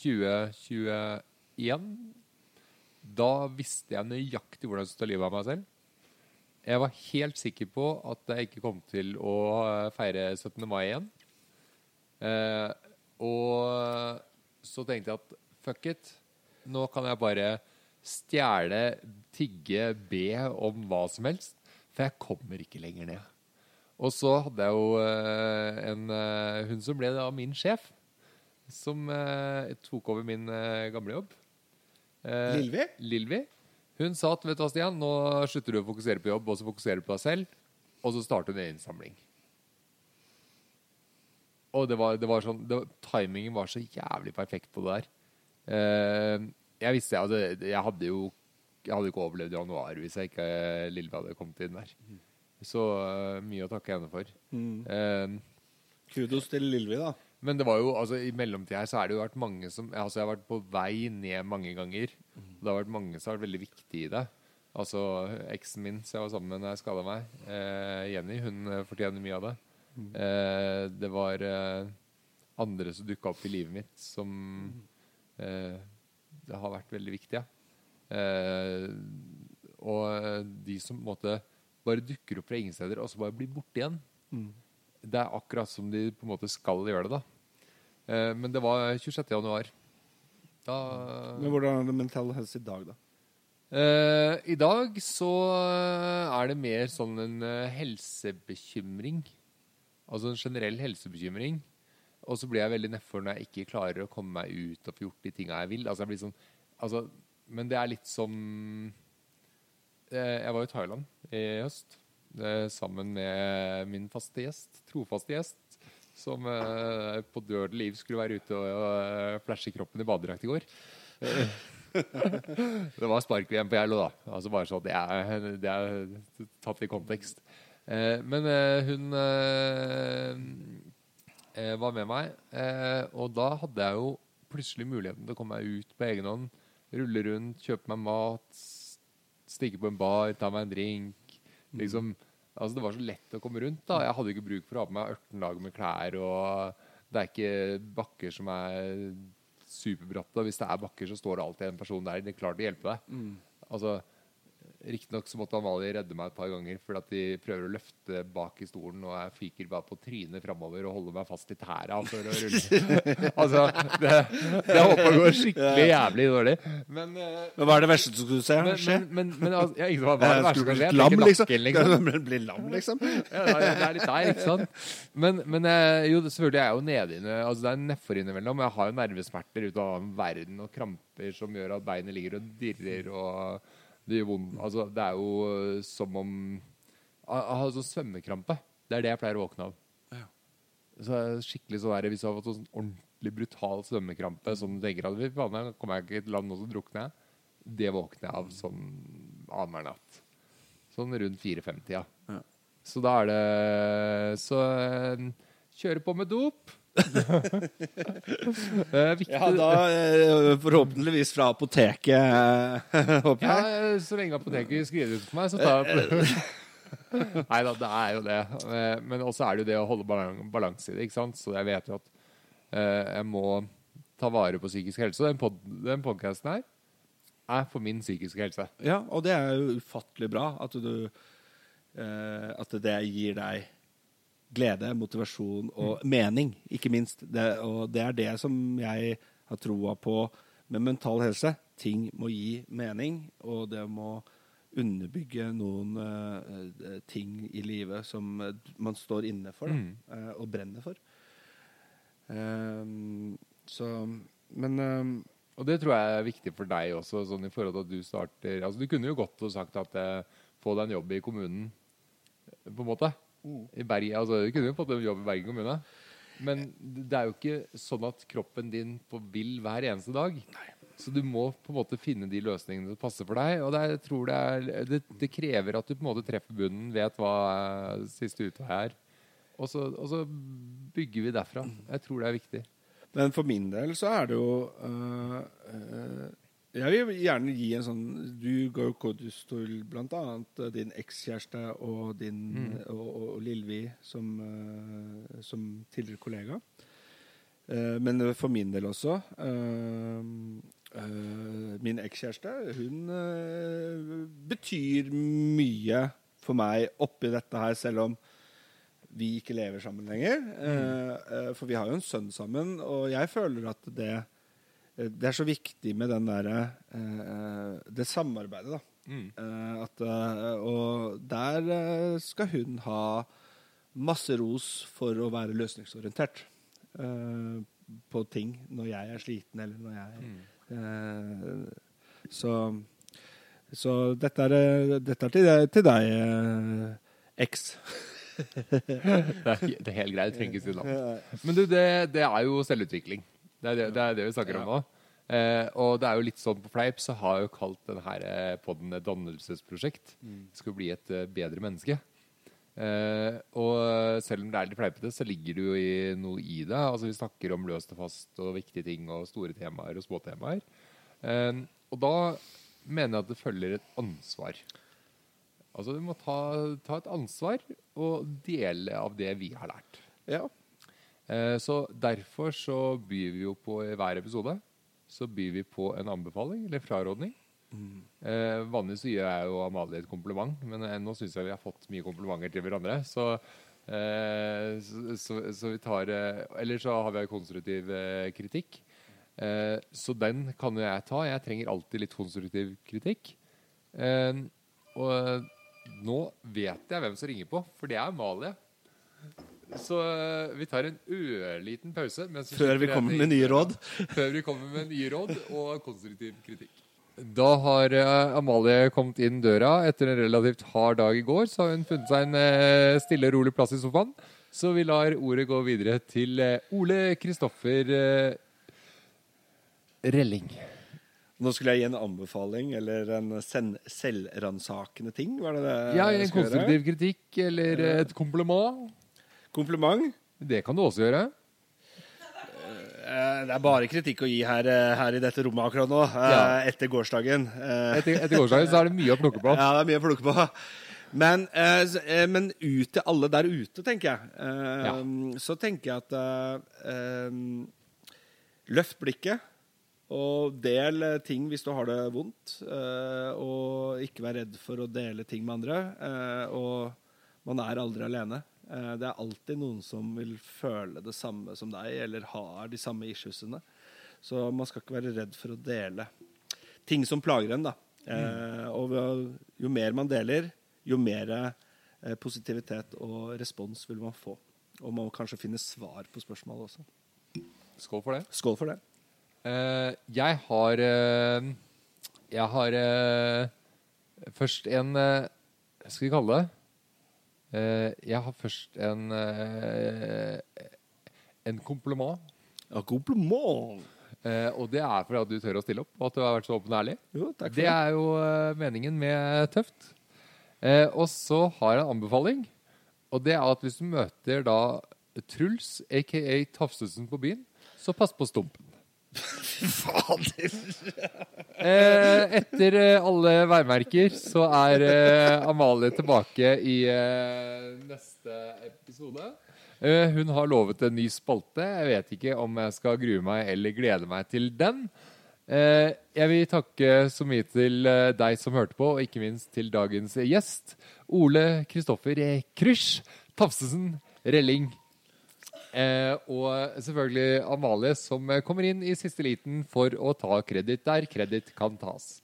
2021 Da visste jeg nøyaktig hvordan jeg skulle ta livet av meg selv. Jeg var helt sikker på at jeg ikke kom til å eh, feire 17. mai igjen. Eh, og så tenkte jeg at fuck it. Nå kan jeg bare stjele, tigge, be om hva som helst. For jeg kommer ikke lenger ned. Og så hadde jeg jo eh, en eh, Hun som ble da min sjef, som eh, tok over min gamle jobb. Lilvi? Lilvi. Hun sa at vet du hva, Stian, nå slutter du å fokusere på jobb, og så fokuserer du på deg selv. Og så starter hun en innsamling. Og det var, det var sånn det, var- Timingen var så jævlig perfekt på det der. Eh, jeg visste altså, Jeg hadde jo jeg hadde ikke overlevd januar hvis jeg ikke Lille hadde kommet inn der. Så uh, mye å takke henne for. Eh, Kudos til Lilvi, da. men det var jo, altså i mellomtida her så er det jo vært mange som Altså jeg har vært på vei ned mange ganger. Og Det har vært mange som har vært veldig viktige i det. Altså eksen min som jeg var sammen med da jeg skada meg, eh, Jenny, hun eh, fortjener mye av det. Eh, det var eh, andre som dukka opp i livet mitt som eh, det har vært veldig viktige. Eh, og de som på en måte bare dukker opp fra ingen steder, og så bare blir borte igjen. Det er akkurat som de på en måte skal gjøre det, da. Eh, men det var 26. januar. Da Men hvordan er det mental helse i dag, da? Eh, I dag så eh, er det mer sånn en eh, helsebekymring. Altså en generell helsebekymring. Og så blir jeg veldig nedfor når jeg ikke klarer å komme meg ut og få gjort de tinga jeg vil. Altså jeg blir sånn, altså, men det er litt som eh, Jeg var i Thailand i høst eh, sammen med min faste gjest, trofaste gjest, som eh, på død liv skulle være ute og, flashe kroppen i badedrakt i går. det var spark-VM på Geilo, da. Altså bare så det er, det er tatt i kontekst. Men hun eh, var med meg, eh, og da hadde jeg jo plutselig muligheten til å komme meg ut på egen hånd. Rulle rundt, kjøpe meg mat, stikke på en bar, ta meg en drink. Liksom, altså Det var så lett å komme rundt. da Jeg hadde ikke bruk for å ha på meg 18 lag med klær. Og det er ikke bakker som er superbratte. Hvis det er bakker, så står det alltid en person der. Det er klart å hjelpe deg. Altså Riktignok måtte Amalie redde meg et par ganger fordi at de prøver å løfte bak i stolen, og jeg fyker bare på trynet framover og holder meg fast i tæra for å rulle. altså, det, det håper går skikkelig jævlig dårlig. Men, eh, Men hva er det verste som skulle se? men, men, men, altså, ja, ikke, hva, er det verste som skje? Skulle lam, liksom. liksom. Bli lam, liksom? Ja, det er- er litt der, ikke sant? Men, men eh, jo, selvfølgelig er jeg jo nede inne Altså det er nedfor innimellom. Jeg har jo nervesmerter ut av verden og kramper som gjør at beinet ligger og dirrer og det gjør vondt. Altså det er jo eh, som om Jeg har sånn svømmekrampe. Det er det jeg pleier å våkne av. Ja. Så skikkelig sånn der, Hvis du har fått sånn ordentlig brutal svømmekrampe som du tenker at "Fy faen, kommer jeg ikke til land nå, så drukner jeg. Det våkner jeg av sånn annenhver natt. Sånn rundt 4-5-tida. Ja. Så da er det Så eh, kjøre på med dop. Viktig. Ja, da eh, forhåpentligvis fra apoteket, håper jeg. Ja, så lenge apoteket skriver ut for meg, så tar jeg. Nei da, det er jo det. Eh, Men også er det jo det å holde balan- balanse i det. ikke sant? Så jeg vet jo at eh, jeg må ta vare på psykisk helse. Og den, pod den podkasten her er for min psykiske helse. Ja, og det er jo ufattelig bra at du eh, At det gir deg glede, motivasjon og mening, ikke minst. Det, og det er det som jeg har troa på med mental helse. Ting må gi mening, og det må underbygge noen uh, ting i livet som eh, man står inne for da, Mm. uh, og brenner for. Ehm, så Men ehm, Og det tror jeg er viktig for deg også, sånn i forhold til at du starter Altså Du kunne jo godt sagt at uh, få deg en jobb i kommunen, på en måte. I Bergen, altså Du kunne jo fått en jobb i Bergen kommune. Men det er jo ikke sånn at kroppen din på vil hver eneste dag. Så du må på en måte finne de løsningene som passer for deg. Og det, det, er, det, det krever at du på en måte treffer bunnen, vet hva eh, siste utvei er. Og så, og så bygger vi derfra. Jeg tror det er viktig. Men for min del så er det jo øh, øh, Jeg vil gjerne gi en sånn Du går jo kodus til bl.a. din ekskjæreste og din og, og, og Lillvi som, øh, som tidligere kollega. Eh, men for min del også Min ekskjæreste, hun betyr mye for meg oppi dette her, selv om vi ikke lever sammen lenger. Eh, eh, for vi har jo en sønn sammen, og jeg føler at det, eh, det er så viktig med den derre eh, Det samarbeidet, da. Mm. Eh, at, eh, og der eh, skal hun ha masse ros for å være løsningsorientert eh, på ting når jeg er sliten, eller når jeg eh, Så så dette er, eh, dette er til, deg- til deg, eh, eks. Det er, det er helt greit. Trenger ikke si navn. Men du, det, det er jo selvutvikling. Det er det, det, er det vi snakker om nå. Eh, og det er jo litt sånn på fleip, så har jeg jo kalt denne podden et dannelsesprosjekt. Det skal bli et eh, bedre menneske. Eh, og selv om det er litt fleipete, så ligger det jo i, noe i det. Altså Vi snakker om løst og fast og viktige ting og store temaer og små temaer. Eh, og da mener jeg at det følger et ansvar. Altså Du må ta, ta et ansvar og dele av det vi har lært. Ja. Eh, så Derfor så byr vi jo på i hver episode så byr vi på en anbefaling eller frarådning. Eh, vanligvis så gjør jeg jo Amalie et kompliment, men eh, nå syns jeg vi har fått mye komplimenter til hverandre. Så, eh, så, så, så vi tar Eller så har vi konstruktiv kritikk. Så den kan jo jeg ta. Jeg trenger alltid litt konstruktiv kritikk. Og nå vet jeg hvem som ringer på, for det er Amalie. Så eh, vi tar en ørliten pause. mens Før vi kommer med nye råd. Før vi kommer med nye råd og konstruktiv kritikk. Da har eh, Amalie kommet inn døra etter en relativt hard dag i går. Så har hun funnet seg en eh, stille og rolig plass i sofaen. Så vi lar ordet gå videre til Ole Kristoffer Relling. Nå skulle jeg gi en anbefaling eller en sen- selvransakende ting. Var det det Ja, en konstruktiv kritikk eller et kompliment. Kompliment? Det kan du også gjøre. Eh, Det er bare kritikk å gi her, eh, her i dette rommet akkurat nå, eh, Ja. etter gårsdagen. Etter, etter gårsdagen så er det mye å plukke på. Ja, det er mye å plukke på. Men, men ut til alle der ute, tenker jeg. Eh, Ja. Så tenker jeg at Løft blikket. Og del ting hvis du har det vondt. og ikke vær redd for å dele ting med andre. og man er aldri alene. Eh, det er alltid noen som vil føle det samme som deg, eller har de samme issuesene. Så man skal ikke være redd for å dele ting som plager en. da. Mm. og jo mer man deler, jo mer eh, positivitet og respons vil man få. Og man må kanskje finne svar på spørsmålet også. Skål for det. Skål for det. Uh, jeg har uh, Jeg har uh, først en eh, Hva skal vi kalle det? Eh, jeg har først en eh, En kompliment. Ja, kompliment! Eh, og det er fordi at du tør å stille opp, og at du har vært så åpen og ærlig. Jo, takk for Det er jo meningen med Tøft. Og så har jeg en anbefaling. Og det er at hvis du møter da Truls, aka Tafsesen på byen, så pass på stumpen. Fader! Eh, etter eh, alle værmerker så er eh, Amalie tilbake i neste episode. Hun har lovet en ny spalte. Jeg vet ikke om jeg skal grue meg eller glede meg til den. Jeg vil takke så mye til deg som hørte på, og ikke minst til dagens gjest. Ole Kristoffer Krysch Tafsesen Relling. Eh, og selvfølgelig Amalie, som kommer inn i siste liten for å ta kreditt der kreditt kan tas.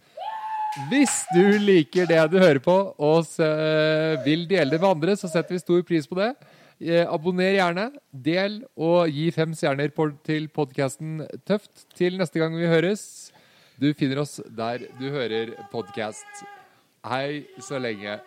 Hvis du liker det du hører på, og eh, vil dele det med andre, så setter vi stor pris på det. Eh, abonner gjerne, del og gi fem stjerner til podkasten Tøft til neste gang vi høres. Du finner oss der du hører podkast. Hei så lenge.